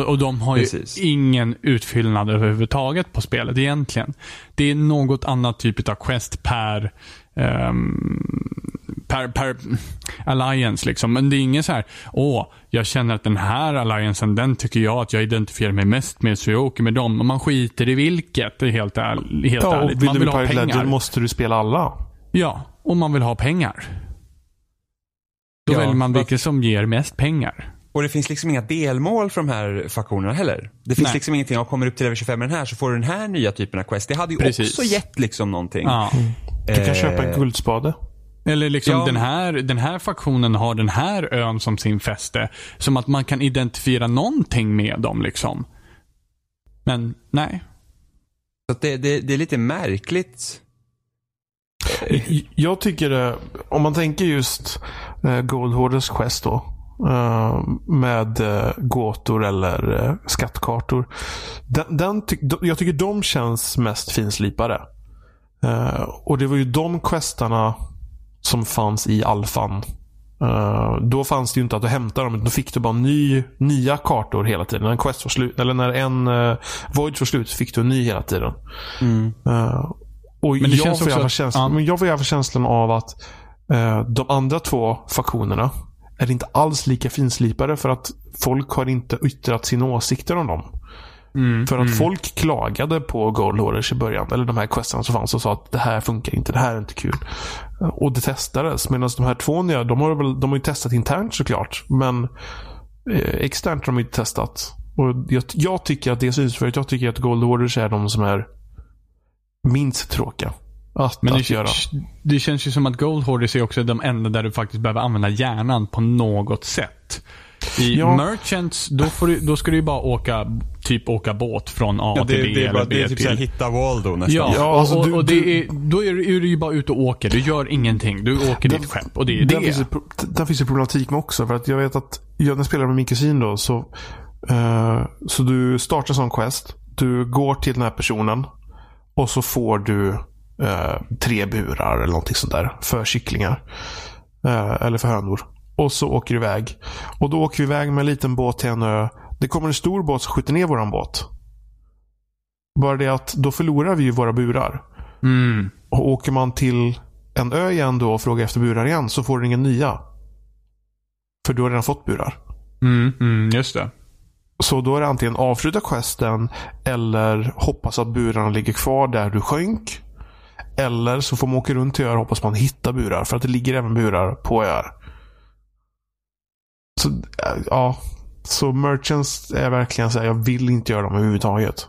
A: Och, de har ju
C: Precis.
A: ingen utfyllnad överhuvudtaget på spelet egentligen. Det är något annat typ av quest per per, per alliance liksom. Men det är ingen så här, åh, jag känner att den här alliancen, den tycker jag att jag identifierar mig mest med så jag åker med dem. Och man skiter i vilket, det är helt, ärligt, helt
B: Ja, och
A: ärligt.
B: vill
A: Man vill
B: bli
A: ha pengar.
B: Legend måste du spela alla.
A: Ja, och man vill ha pengar. Då
C: Ja,
A: väljer man vilket som ger mest pengar.
C: Och det finns liksom inga delmål för de här faktionerna heller. Det finns
A: Nej.
C: liksom ingenting, om kommer upp till level 25 med den här så får du den här nya typen av quest. Det hade ju
A: Precis.
C: också gett liksom någonting.
A: Ja.
B: Du kan
C: Eh,
B: köpa en guldspade.
A: Eller liksom
C: Ja.
A: den, här, den här faktionen har den här ön som sin fäste. Som att man kan identifiera någonting med dem liksom. Men nej.
C: Så det, det, det är lite märkligt.
B: Jag tycker det, om man tänker just eh, Gold Hoarders Quest då. eh, med eh, gåtor eller eh, skattkartor. Den, den jag tycker de känns mest finslipade. Eh, och det var ju de questarna som fanns i alfan. Eh, då fanns det ju inte att du hämtade dem. Då fick du bara ny, nya kartor hela tiden. När en quest var slut, eller när en uh, void var slut fick du en ny hela tiden. Eh, och
A: Men det
B: jag, får i alla fall
A: att-
B: känslan, men jag får av att eh, de andra två faktionerna är inte alls lika finslipade för att folk har inte yttrat sina åsikter om dem.
A: Mm,
B: För att folk klagade på Gold Hoarders i början, eller de här questerna som fanns och sa att det här funkar inte, det här är inte kul. Och det testades. Medan de här två nya, de har, väl, de har ju testat internt såklart. Men eh, externt har de inte testat. Och jag, jag tycker att det syns för att jag tycker att Gold Hoarders är de som är minst tråkiga. Att,
A: Men
B: att
A: det,
B: göra.
A: det känns ju som att Gold Hoarders är också de enda där du faktiskt behöver använda hjärnan på något sätt. I
B: Ja.
A: Merchants, då, får du, då ska du ju bara åka, typ åka båt från A till B eller B till...
C: hitta Waldo nästan.
A: Ja,
B: Ja, alltså
A: och,
B: du-
A: och det
B: du-
A: är, då är du, är du ju bara ute och åker. Du gör ingenting. Du åker ditt skepp och det är det.
B: finns, det, där finns det problematik med också. För att jag vet att jag, när jag spelar med min kusin då så, eh, så du startar en sån quest. Du går till den här personen och så får du eh, tre burar eller någonting sånt där för kycklingar. Eh, eller för hönor. Och så åker du iväg. Och då åker vi iväg med en liten båt till en ö. Det kommer en stor båt som skjuter ner våran båt. Bara det att då förlorar vi ju våra burar.
A: Mm.
B: Och åker man till en ö igen då och frågar efter burar igen så får du ingen nya. För du har redan fått burar.
A: Mm, mm, just det.
B: Så då är det antingen avsluta questen eller hoppas att burarna ligger kvar där du sjönk. Eller så får man åka runt till öar och hoppas man hittar burar. För att det ligger även burar på öar. Så, äh, ja. Så merchants är verkligen så här, jag vill inte göra dem överhuvudtaget.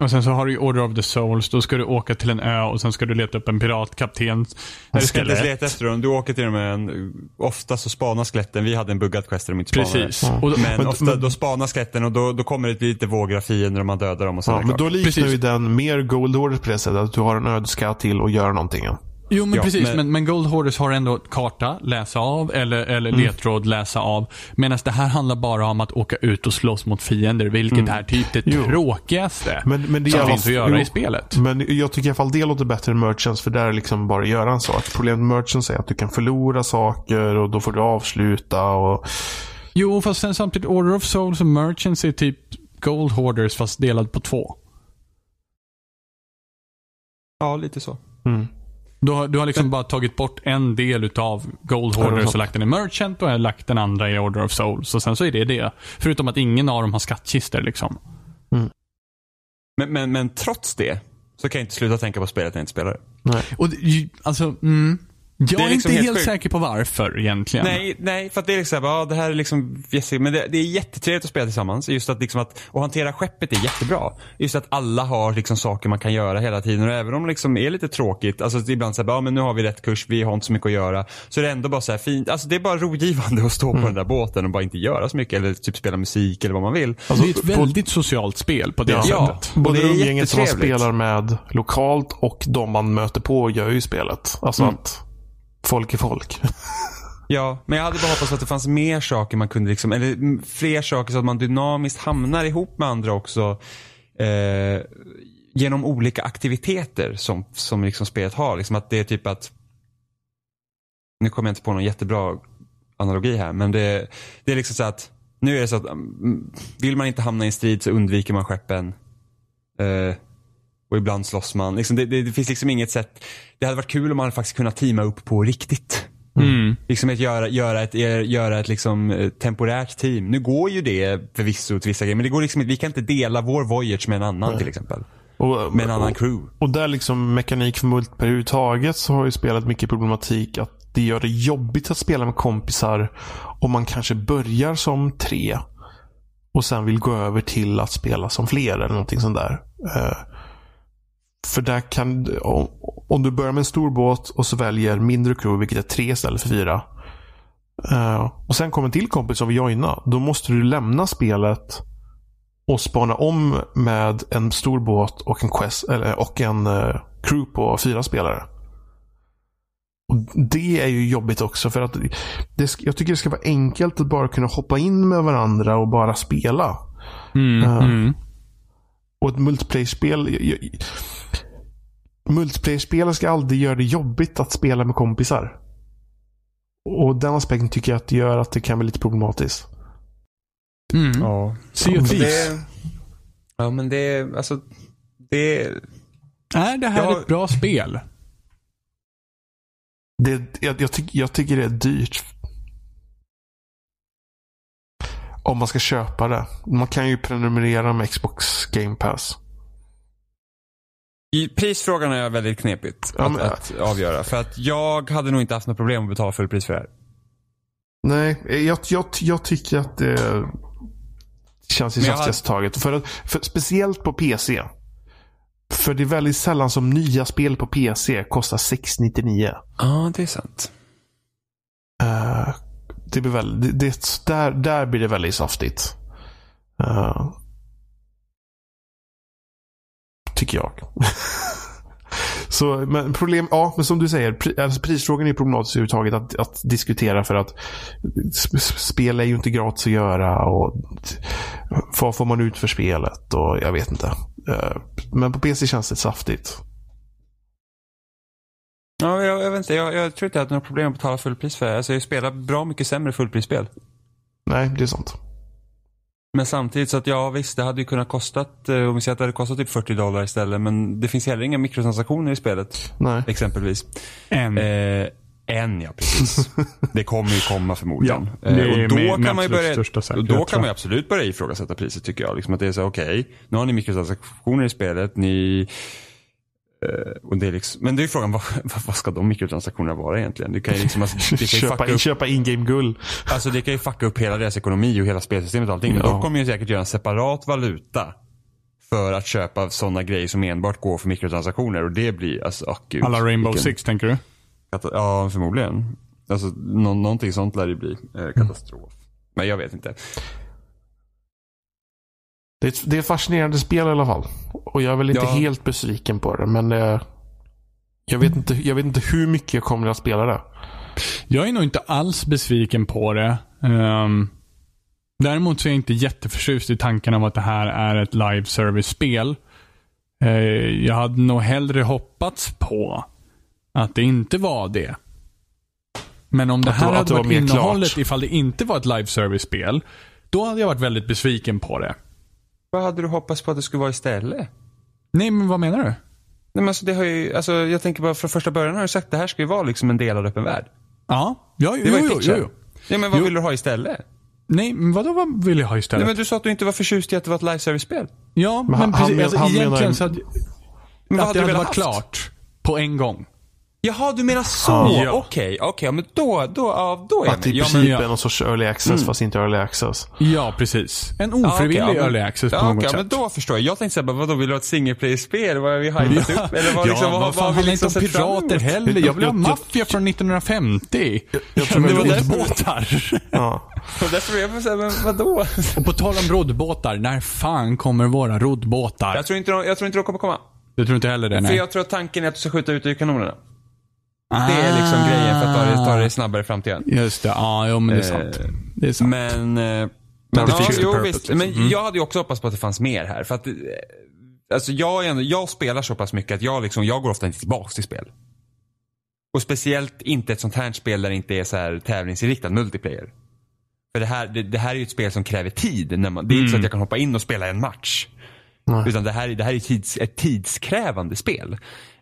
A: Och sen så har du ju Order of the Souls. Då ska du åka till en ö och sen ska du leta upp en piratkapten.
C: Du ska inte leta efter dem. Du åker till dem med en... Ofta så spanar skeletten. Vi hade en buggad quest där de inte spanade.
A: Precis. Och,
C: Men,
B: Men-
C: ofta
B: men-
C: då spanar skeletten och då, då kommer det lite vågor av fiender och man dödar dem och så
B: Ja, men
C: klart.
B: då liknar ju den mer Gold Orders på det sättet. Att du har en ödeskatt till och gör någonting.
A: Jo, men
C: Ja,
A: precis.
C: men-
A: Men, men Gold Hoarders har ändå karta, läsa av, eller, eller
B: Mm.
A: ledtråd, läsa av. Medan det här handlar bara om att åka ut och slåss mot fiender, vilket är typ det
B: Mm. Jo.
A: tråkigaste
B: Men, men det
A: som finns att göra
B: jo,
A: i spelet.
B: Men jag tycker i alla fall det låter bättre än Merchants. För där är liksom bara att göra en sak. Problemet med Merchants är att du kan förlora saker och då får du avsluta. Och,
A: Jo, fast sen samtidigt Order of Souls och Merchants är typ Gold Hoarders fast delad på två.
C: Ja, lite så.
B: mm.
A: Du har, du har liksom bara tagit bort en del utav Gold Hoarders och lagt den i Merchant och lagt den andra i Order of Souls. Och sen så är det det. Förutom att ingen av dem har skattkister liksom.
C: Men, men, men trots det så kan jag inte sluta tänka på spelet när jag inte spelar det.
B: nej.
A: Och alltså, mm. Jag är,
C: är liksom
A: inte
C: helt
A: helt säker på varför egentligen.
C: Nej, nej, för att det är liksom, ja det här är liksom, men det, det är jättetrevligt att spela tillsammans. Just att liksom att, och hantera skeppet är jättebra. Just att alla har liksom saker man kan göra hela tiden och även om det liksom är lite tråkigt, alltså det är ibland såhär, ja men nu har vi rätt kurs, vi har inte så mycket att göra. Så är det ändå bara så här fint, alltså det är bara rogivande att stå på den där båten och bara inte göra så mycket eller typ spela musik eller vad man vill.
A: det är ett
B: på-
A: väldigt socialt spel på det
B: Ja.
A: Sättet.
B: Både
C: det är
B: umgänget som man spelar med lokalt och de man möter på gör ju spelet. Alltså
C: Mm.
B: att folk är folk. [LAUGHS]
C: Ja, men jag hade bara hoppats att det fanns mer saker man kunde liksom, eller fler saker så att man dynamiskt hamnar ihop med andra också. Eh, genom olika aktiviteter som, som liksom spelet har. Liksom att det är typ att, nu kommer jag inte på någon jättebra analogi här, men det, det är liksom så att, nu är det så att, mm, vill man inte hamna i en strid så undviker man skeppen. Eh, och ibland slåss man. Liksom det, det, det finns liksom inget sätt, det hade varit kul om man faktiskt kunnat teama upp på riktigt.
A: Mm.
C: Liksom att göra, göra ett, göra ett liksom eh, temporärt team. Nu går ju det förvisso till vissa grejer, men det går liksom inte, vi kan inte dela vår voyage med en annan till exempel.
B: Och,
C: Med en annan
B: och,
C: crew.
B: och där liksom mekanik för multiplayer överhuvudtaget så har ju spelat mycket problematik att det gör det jobbigt att spela med kompisar om man kanske börjar som tre och sen vill gå över till att spela som fler eller någonting sånt där. Eh, för där kan, om, om du börjar med en stor båt och så väljer mindre crew, vilket är tre istället för fyra. eh, och sen kommer en till kompis som vill joina. Då måste du lämna spelet och spana om med en stor båt och en, quest, eller, och en eh, crew på fyra spelare. Och Det är ju jobbigt också för att det, jag tycker det ska vara enkelt att bara kunna hoppa in med varandra och bara spela.
A: Mm.
B: Ja.
A: Mm.
B: Och ett multiplayer-spel Multiplayer-spel ska aldrig göra det jobbigt att spela med kompisar. Och den aspekten tycker jag att det gör att det kan bli lite problematiskt.
A: Mm.
C: Ja.
A: Sea of Thieves.
C: Ja men det, alltså, det,
A: Är det här
C: Jag-
A: ett bra spel?
B: Det, jag, jag, tyck, jag tycker det är dyrt. Om man ska köpa det. Man kan ju prenumerera med Xbox Game Pass.
C: Prisfrågan är väldigt knepigt
B: Ja,
C: att,
B: men-
C: att avgöra. För att jag hade nog inte haft något problem att betala full pris för det här.
B: Nej, jag, jag, jag tycker att det känns i
C: jag
B: hastigaste taget. För, att- för, speciellt på PC. För det är väldigt sällan som nya spel på PC kostar 699.
C: Ja, det är sant.
B: Uh, det blir väl, det, det, där, där blir det väldigt saftigt. Uh, tycker jag. Så, men problem, ja, men som du säger, pri, alltså prisfrågan är problematisk överhuvudtaget att, att diskutera för att sp- sp- spel är ju inte gratis att göra och vad får man ut för spelet och jag vet inte. Eh, men på PC känns det saftigt.
C: Ja, jag, jag vet inte. Jag, jag tror inte jag hade några problem att betala fullpris för. Alltså, jag spelar bra mycket sämre fullprisspel.
B: Nej, det är sant.
C: Men samtidigt så att ja visst, det hade ju kunnat kostat, eh, om vi säger att det hade kostat typ 40 dollar istället. Men det finns heller inga mikrotransaktioner i spelet.
B: Nej.
C: Exempelvis.
A: En.
C: Eh, En ja, precis. [LAUGHS] Det kommer ju komma förmodligen.
A: Ja,
C: Eh, och då
A: med- med
C: kan man ju börja, och
A: säkerhet,
C: då kan man absolut börja ifrågasätta priset tycker jag. Liksom att det är så okej, nu har ni mikrotransaktioner i spelet, ni och det är liksom, men det är frågan, [LAUGHS] vad, vad ska de mikrotransaktionerna vara egentligen? Det kan ju, liksom, alltså, [LAUGHS] det kan ju
B: köpa,
C: upp,
B: köpa in-game guld.
C: alltså, det kan ju fucka upp hela deras ekonomi och hela spelsystemet och allting. Men
B: Ja.
C: de kommer ju säkert göra en separat valuta för att köpa sådana grejer som enbart går för mikrotransaktioner och det blir, alltså, åh gud.
A: Alla Rainbow
C: vilken-
A: Six tänker du?
C: Ja, förmodligen. Alltså, nå- någonting sånt lär det bli. Eh, katastrof. Men jag vet inte.
B: Det är, ett, det är ett fascinerande spel i alla fall. Och jag är väl inte
C: Ja.
B: helt besviken på det, men eh, jag, vet inte, jag vet inte hur mycket jag kommer att spela det.
A: Jag är nog inte alls besviken på det. Ehm, däremot så är jag inte jätteförtjust i tanken om att det här är ett live service-spel. Eh, jag hade nog hellre hoppats på att det inte var det. Men om det här hade varit innehållet
B: klart.
A: ifall det inte var ett live service-spel, då hade jag varit väldigt besviken på det.
C: Vad hade du hoppats på att det skulle vara istället?
A: Nej, men vad menar du?
C: Nej, men alltså, det har ju, alltså, jag tänker bara från första början har du sagt att det här ska ju vara liksom en delad öppen värld.
A: Ja, ja jo,
C: Det var ju
A: jo, jo, jo.
C: Ja, men vad
A: Jo.
C: vill du ha istället?
A: Nej, men vadå vad vill jag ha istället?
C: Nej, men du sa att du inte var förtjust i att det var ett live service-spel.
A: Ja, men,
B: han-
A: precis.
B: han men-
A: alltså,
B: han
A: egentligen
B: menar-
A: så hade,
C: Men vad
A: att
C: hade
A: det
C: du
A: hade
C: velat
A: varit
C: haft?
A: klart på en gång.
C: Jaha, du menar så?
A: Ja.
C: Okej, okej, ja, men då, då, ja, då är jag
B: Att det
C: med.
B: i
C: Ja,
B: princip
C: men,
A: ja.
B: är någon sorts early access, fast inte early access.
A: Ja, precis. En
C: ja, okej,
A: ofrivillig
C: ja, men-
A: early access på
C: ja,
A: något
C: okej,
A: sätt.
C: men då förstår jag. Jag tänkte säga, vadå, vill du ha ett single play-spel? Vad har vi [LAUGHS] hypat upp? Eller vad, liksom,
A: ja,
C: vad,
A: vad fan
C: har vi liksom sett fram
A: pirater heller. Jag vill ha
B: Jag- jag-
A: maffia från 1950.
B: Jag tror
A: Med
B: det var
A: roddbåtar. [LAUGHS]
B: Ja.
C: Och därför är jag på så här, men vadå?
A: Och på tal om roddbåtar, när fan kommer våra roddbåtar?
C: Jag tror inte de, jag tror inte de kommer komma.
A: Du tror inte heller det?
C: För
A: Nej.
C: jag tror att tanken är att du ska skjuta ut ur kanonerna. Det är liksom grejen för att ta det, ta det snabbare fram till igen.
A: Just det, ja, jo, men det är
C: Eh,
A: sant. Det är sant.
C: Men, eh, men,
A: det
C: ja,
A: fixar
C: jo,
A: purpose,
C: visst.
A: liksom.
C: men
A: Mm.
C: jag hade ju också hoppats på att det fanns mer här. För att, eh, alltså jag, är ändå, jag spelar så pass mycket att jag, liksom, jag går ofta inte tillbaka till spel. Och speciellt inte ett sånt här spel där det inte är så här tävlingsinriktad multiplayer. För det här, det, det här är ju ett spel som kräver tid. När man, det är inte så att jag kan hoppa in och spela en match.
B: Nej.
C: Utan det här, det här är tids, ett tidskrävande spel.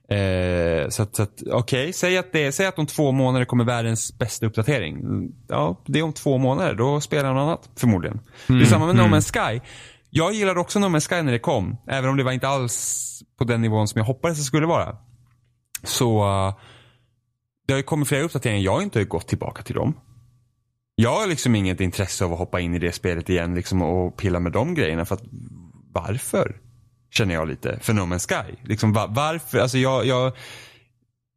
C: Eh, så att, så att okej, säg, att det- säg att om två månader kommer världens bästa uppdatering. Mm, Ja, det är om två månader. Då spelar jag något annat, förmodligen. det är samma med No Man's Sky. Jag gillade också No Man's Sky när det kom. Även om det var inte alls på den nivån som jag hoppades det skulle vara. Så det har ju kommit flera uppdateringar. Jag har inte gått tillbaka till dem. Jag har liksom inget intresse av att hoppa in i det spelet igen liksom, och pilla med de grejerna. För att, varför? Känner jag lite. För No Man's Sky. Liksom, va- varför? Alltså jag, jag,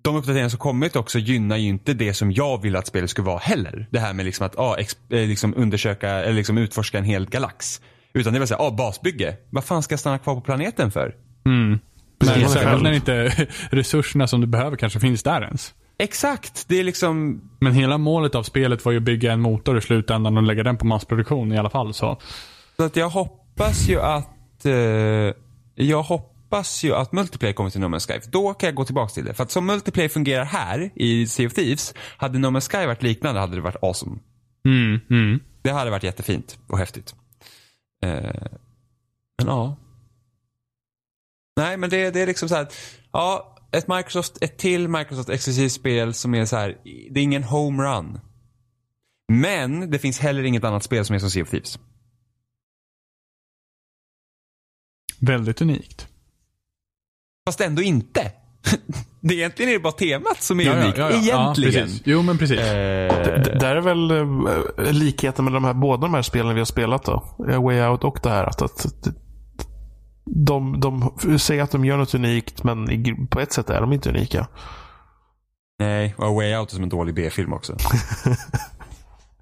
C: de uppdateringar som kommit också gynnar ju inte det som jag vill att spelet ska vara heller. Det här med liksom att ah, ex, eh, liksom undersöka eller liksom utforska en hel galax. Utan det var såhär, ah, basbygge. Vad fan ska jag stanna kvar på planeten för?
A: Mm. Men
B: Precis.
A: särskilt när inte [LAUGHS] resurserna som du behöver kanske finns där ens.
C: Exakt, det är liksom
A: Men hela målet av spelet var ju att bygga en motor i slutändan och lägga den på massproduktion i alla fall. Så.
C: Så att jag hoppas ju att eh, jag hoppas ju att multiplayer kommer till No Man's Sky. För då kan jag gå tillbaka till det. För att som multiplayer fungerar här i Sea of Thieves, hade No Man's Sky varit liknande hade det varit awesome.
A: Mm, mm.
C: Det hade varit jättefint och häftigt. Eh, men ja. Nej, men det, det är liksom så här. Ja, ett Microsoft, ett till Microsoft exklusivt spel som är så här. Det är ingen homerun. Men det finns heller inget annat spel som är som Sea of Thieves.
A: Väldigt unikt.
C: Fast ändå inte. [LAUGHS] det egentligen är det bara temat som är unikt.
A: Ja,
C: Egentligen.
A: precis. Jo, men precis.
C: Eh,
B: D- där är väl eh, likheten med de här, båda de här spelen vi har spelat då. Eh, Way Out och det här. Att, att, att de, de säger att de gör något unikt, men i- på ett sätt är de inte unika.
C: nej, och Way Out är som en dålig B-film också. [LAUGHS]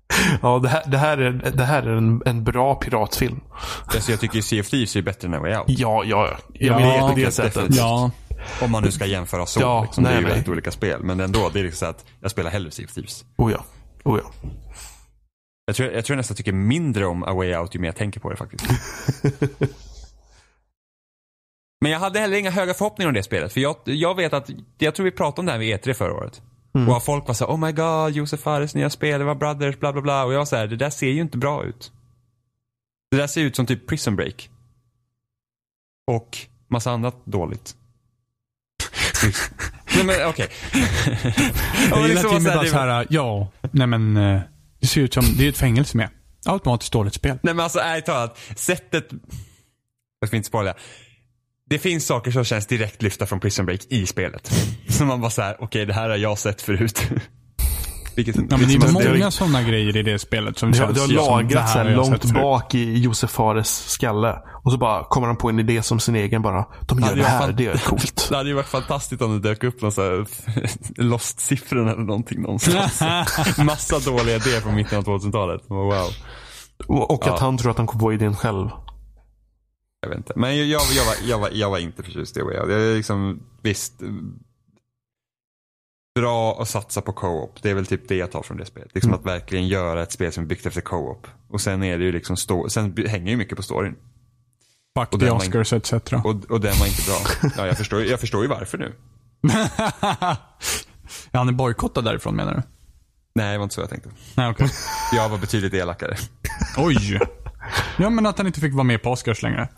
C: [LAUGHS]
B: Ja, det här, det här är, det här är en, en bra piratfilm.
C: alltså, jag tycker Sea of Thieves är bättre än Way Out.
B: Ja, ja. Jag
A: Ja,
B: menar på det
C: definitivt.
B: sättet.
A: Ja,
C: Om man nu ska jämföra så.
B: Ja,
C: liksom, det är
B: nej,
C: ju
B: nej.
C: väldigt olika spel. Men ändå, det är liksom så att jag spelar hellre Sea of Thieves.
B: Oh ja. Oh ja.
C: Jag tror, jag tror jag nästan tycker mindre om A Way Out ju mer jag tänker på det faktiskt. [LAUGHS] Men jag hade heller inga höga förhoppningar om det spelet. För jag, jag vet att, jag tror vi pratade om det här vid E3 förra året. Och att folk var så här, oh my god, Josef Fares nya spel, det var Brothers, bla bla bla. Och jag var så här, det där ser ju inte bra ut. Det där ser ut som typ Prison Break. Och massa annat dåligt. [LAUGHS] Nej men okej. [LAUGHS]
A: Jag gillar
C: så
A: att Jimmy
C: så här,
A: bara
C: det-
A: såhär, ja, nej men eh, det ser ut som, det är ett fängelse med. Automatiskt dåligt spel.
C: Nej men alltså ärligt talat, sättet... Jag ska inte spoila. Det finns saker som känns direkt lyfta från Prison Break i spelet. [LAUGHS] Så man bara såhär, okej det här har jag sett förut. [LAUGHS] Vilket,
A: Ja, men det är
C: att-
A: många sådana grejer i det spelet som
B: Det
A: känns
B: det har
A: som,
B: lagrats så
A: här
B: här långt bak i Josef Fares skalle. Och så bara kommer han på en idé som sin egen bara. De gör
C: det
B: det
C: var
B: här, det är coolt. [LAUGHS]
C: Det hade ju varit fantastiskt om det dök upp någon så här Lost-siffrorna eller någonting någonstans. Massa dåliga idéer från mitten av 2000-talet. Wow.
B: Och, och att
C: Ja.
B: han tror att han kom på idén själv.
C: Jag vet inte. Men jag, jag, jag, var, jag, var, jag var inte förtjust i det. Jag är liksom, visst. Bra att satsa på co-op. Det är väl typ det jag tar från det spelet. Liksom att verkligen göra ett spel som är byggt efter co-op. Och sen är det ju liksom, stå, sen hänger ju mycket på storyn.
A: Fuck
C: Och
A: the Oscars etc.
C: Och, och den var inte bra. [LAUGHS] Ja, jag förstår, jag förstår ju varför nu. [LAUGHS]
A: ja, han är bojkottad därifrån menar du?
C: Nej, det var inte så jag tänkte.
A: Nej, okej.
C: Jag var betydligt elakare.
A: Oj. Ja, men att han inte fick vara med på Oscars längre.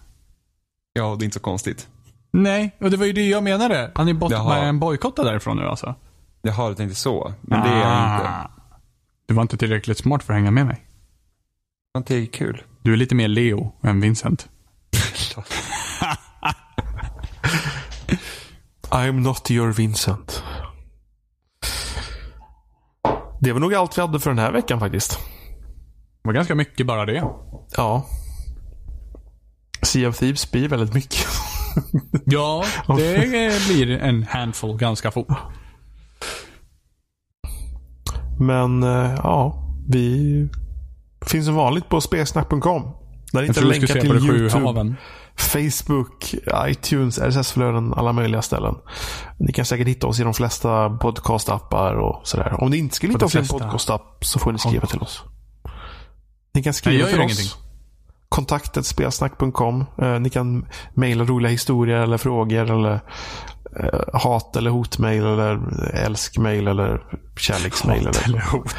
C: Ja, det är inte så konstigt.
A: Nej, och det var ju det jag menade. Han är bort
C: Jaha.
A: med en bojkottad därifrån nu alltså.
C: Jaha, du tänkte så. Men det är jag inte.
A: Ah. Du var inte tillräckligt smart för att hänga med mig.
C: Det är kul.
A: Du är lite mer Leo än Vincent. [LAUGHS]
B: I'm not your Vincent. Det var nog allt vi hade för den här veckan faktiskt.
A: Det var ganska mycket bara det.
B: Ja. Sea of Thieves blir väldigt mycket. [LAUGHS]
A: Ja, det blir en handfull ganska fort.
B: Men eh, ja, vi finns som vanligt på spelsnack.com. Där
A: skulle
B: länkar till YouTube. Facebook, iTunes, RSS-flöden, alla möjliga ställen. Ni kan säkert hitta oss i de flesta podcastappar och sådär. Om ni inte skulle hitta oss i en podcastapp så får ni skriva till oss. Ni kan skriva
A: Nej,
B: till oss.
A: ingenting.
B: Kontaktet spelsnack.com. Eh, ni kan mejla roliga historier eller frågor eller eh, hat eller hotmail eller älskmail eller kärleksmail. eller,
A: Eller hot.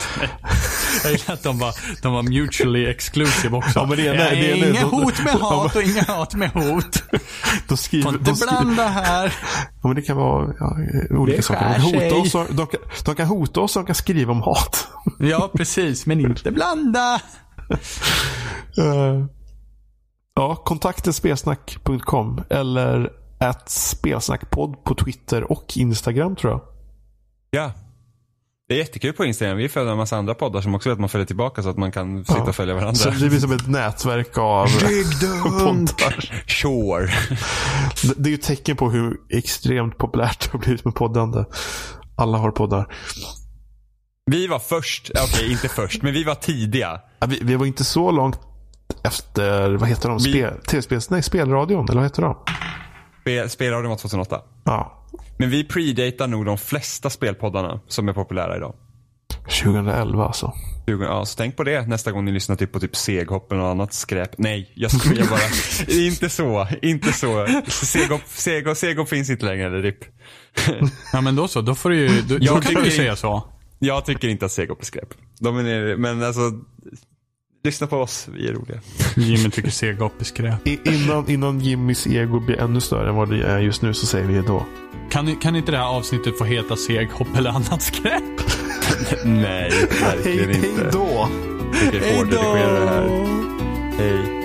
A: Jag gillar att de var, de var mutually exclusive också.
B: Ja, men det är- det är- det är-
A: inga
B: de-
A: hot med [LAUGHS]
B: de-
A: hat och inga hat med hot.
B: Då skriver,
A: Får inte
B: de skriver,
A: blanda här.
B: ja, men det kan vara ja, olika saker. De hota oss, och- de, kan, de kan hota oss och de kan skriva om hat.
A: Ja, precis. Men inte blanda.
B: Eh, ja, kontakten spelsnack.com eller att spelsnackpodd på Twitter och Instagram tror jag.
C: Ja. Det är jättekul på Instagram. Vi följer en massa andra poddar som också vill att man följer tillbaka så att man kan sitta och följa varandra.
B: Så det blir som ett nätverk av [LAUGHS] [LAUGHS] poddar.
C: Sure.
B: Det- är ju ett tecken på hur extremt populärt det har blivit med poddande. Alla har poddar.
C: Vi var först, okej inte först, men vi var tidiga.
B: Ja, Vi, vi var inte så långt efter, vad heter de? Spel, TV-spels, nej, spelradion, eller vad heter de?
C: Spel- Spelradion var 2008.
B: Ja,
C: Men vi predatar nog de flesta spelpoddarna som är populära idag.
B: 2011 alltså.
C: 20, ja, så tänk på det nästa gång ni lyssnar typ på typ seghoppen och annat skräp. Nej, jag skojar bara. [LAUGHS] inte så, inte så. Seghopp, seghopp, seghopp finns inte längre, eller RIP. [LAUGHS]
A: Ja, men då så. Då får du ju, då,
C: Jag
A: då kan du
C: tycker-
A: ju säga så.
C: Jag tycker inte att seghopp är skräp. De är, men alltså, lyssna på oss, vi är roliga.
A: Jimmy tycker seghopp är skräp.
B: I, innan, innan Jimmys ego blir ännu större än vad det är just nu så säger vi då.
A: Kan, kan inte det här avsnittet få heta seghopp eller annat skräp? [LAUGHS]
C: Nej, verkligen inte.
B: hej då!
C: Vilket hårdredigerare det här. Hej.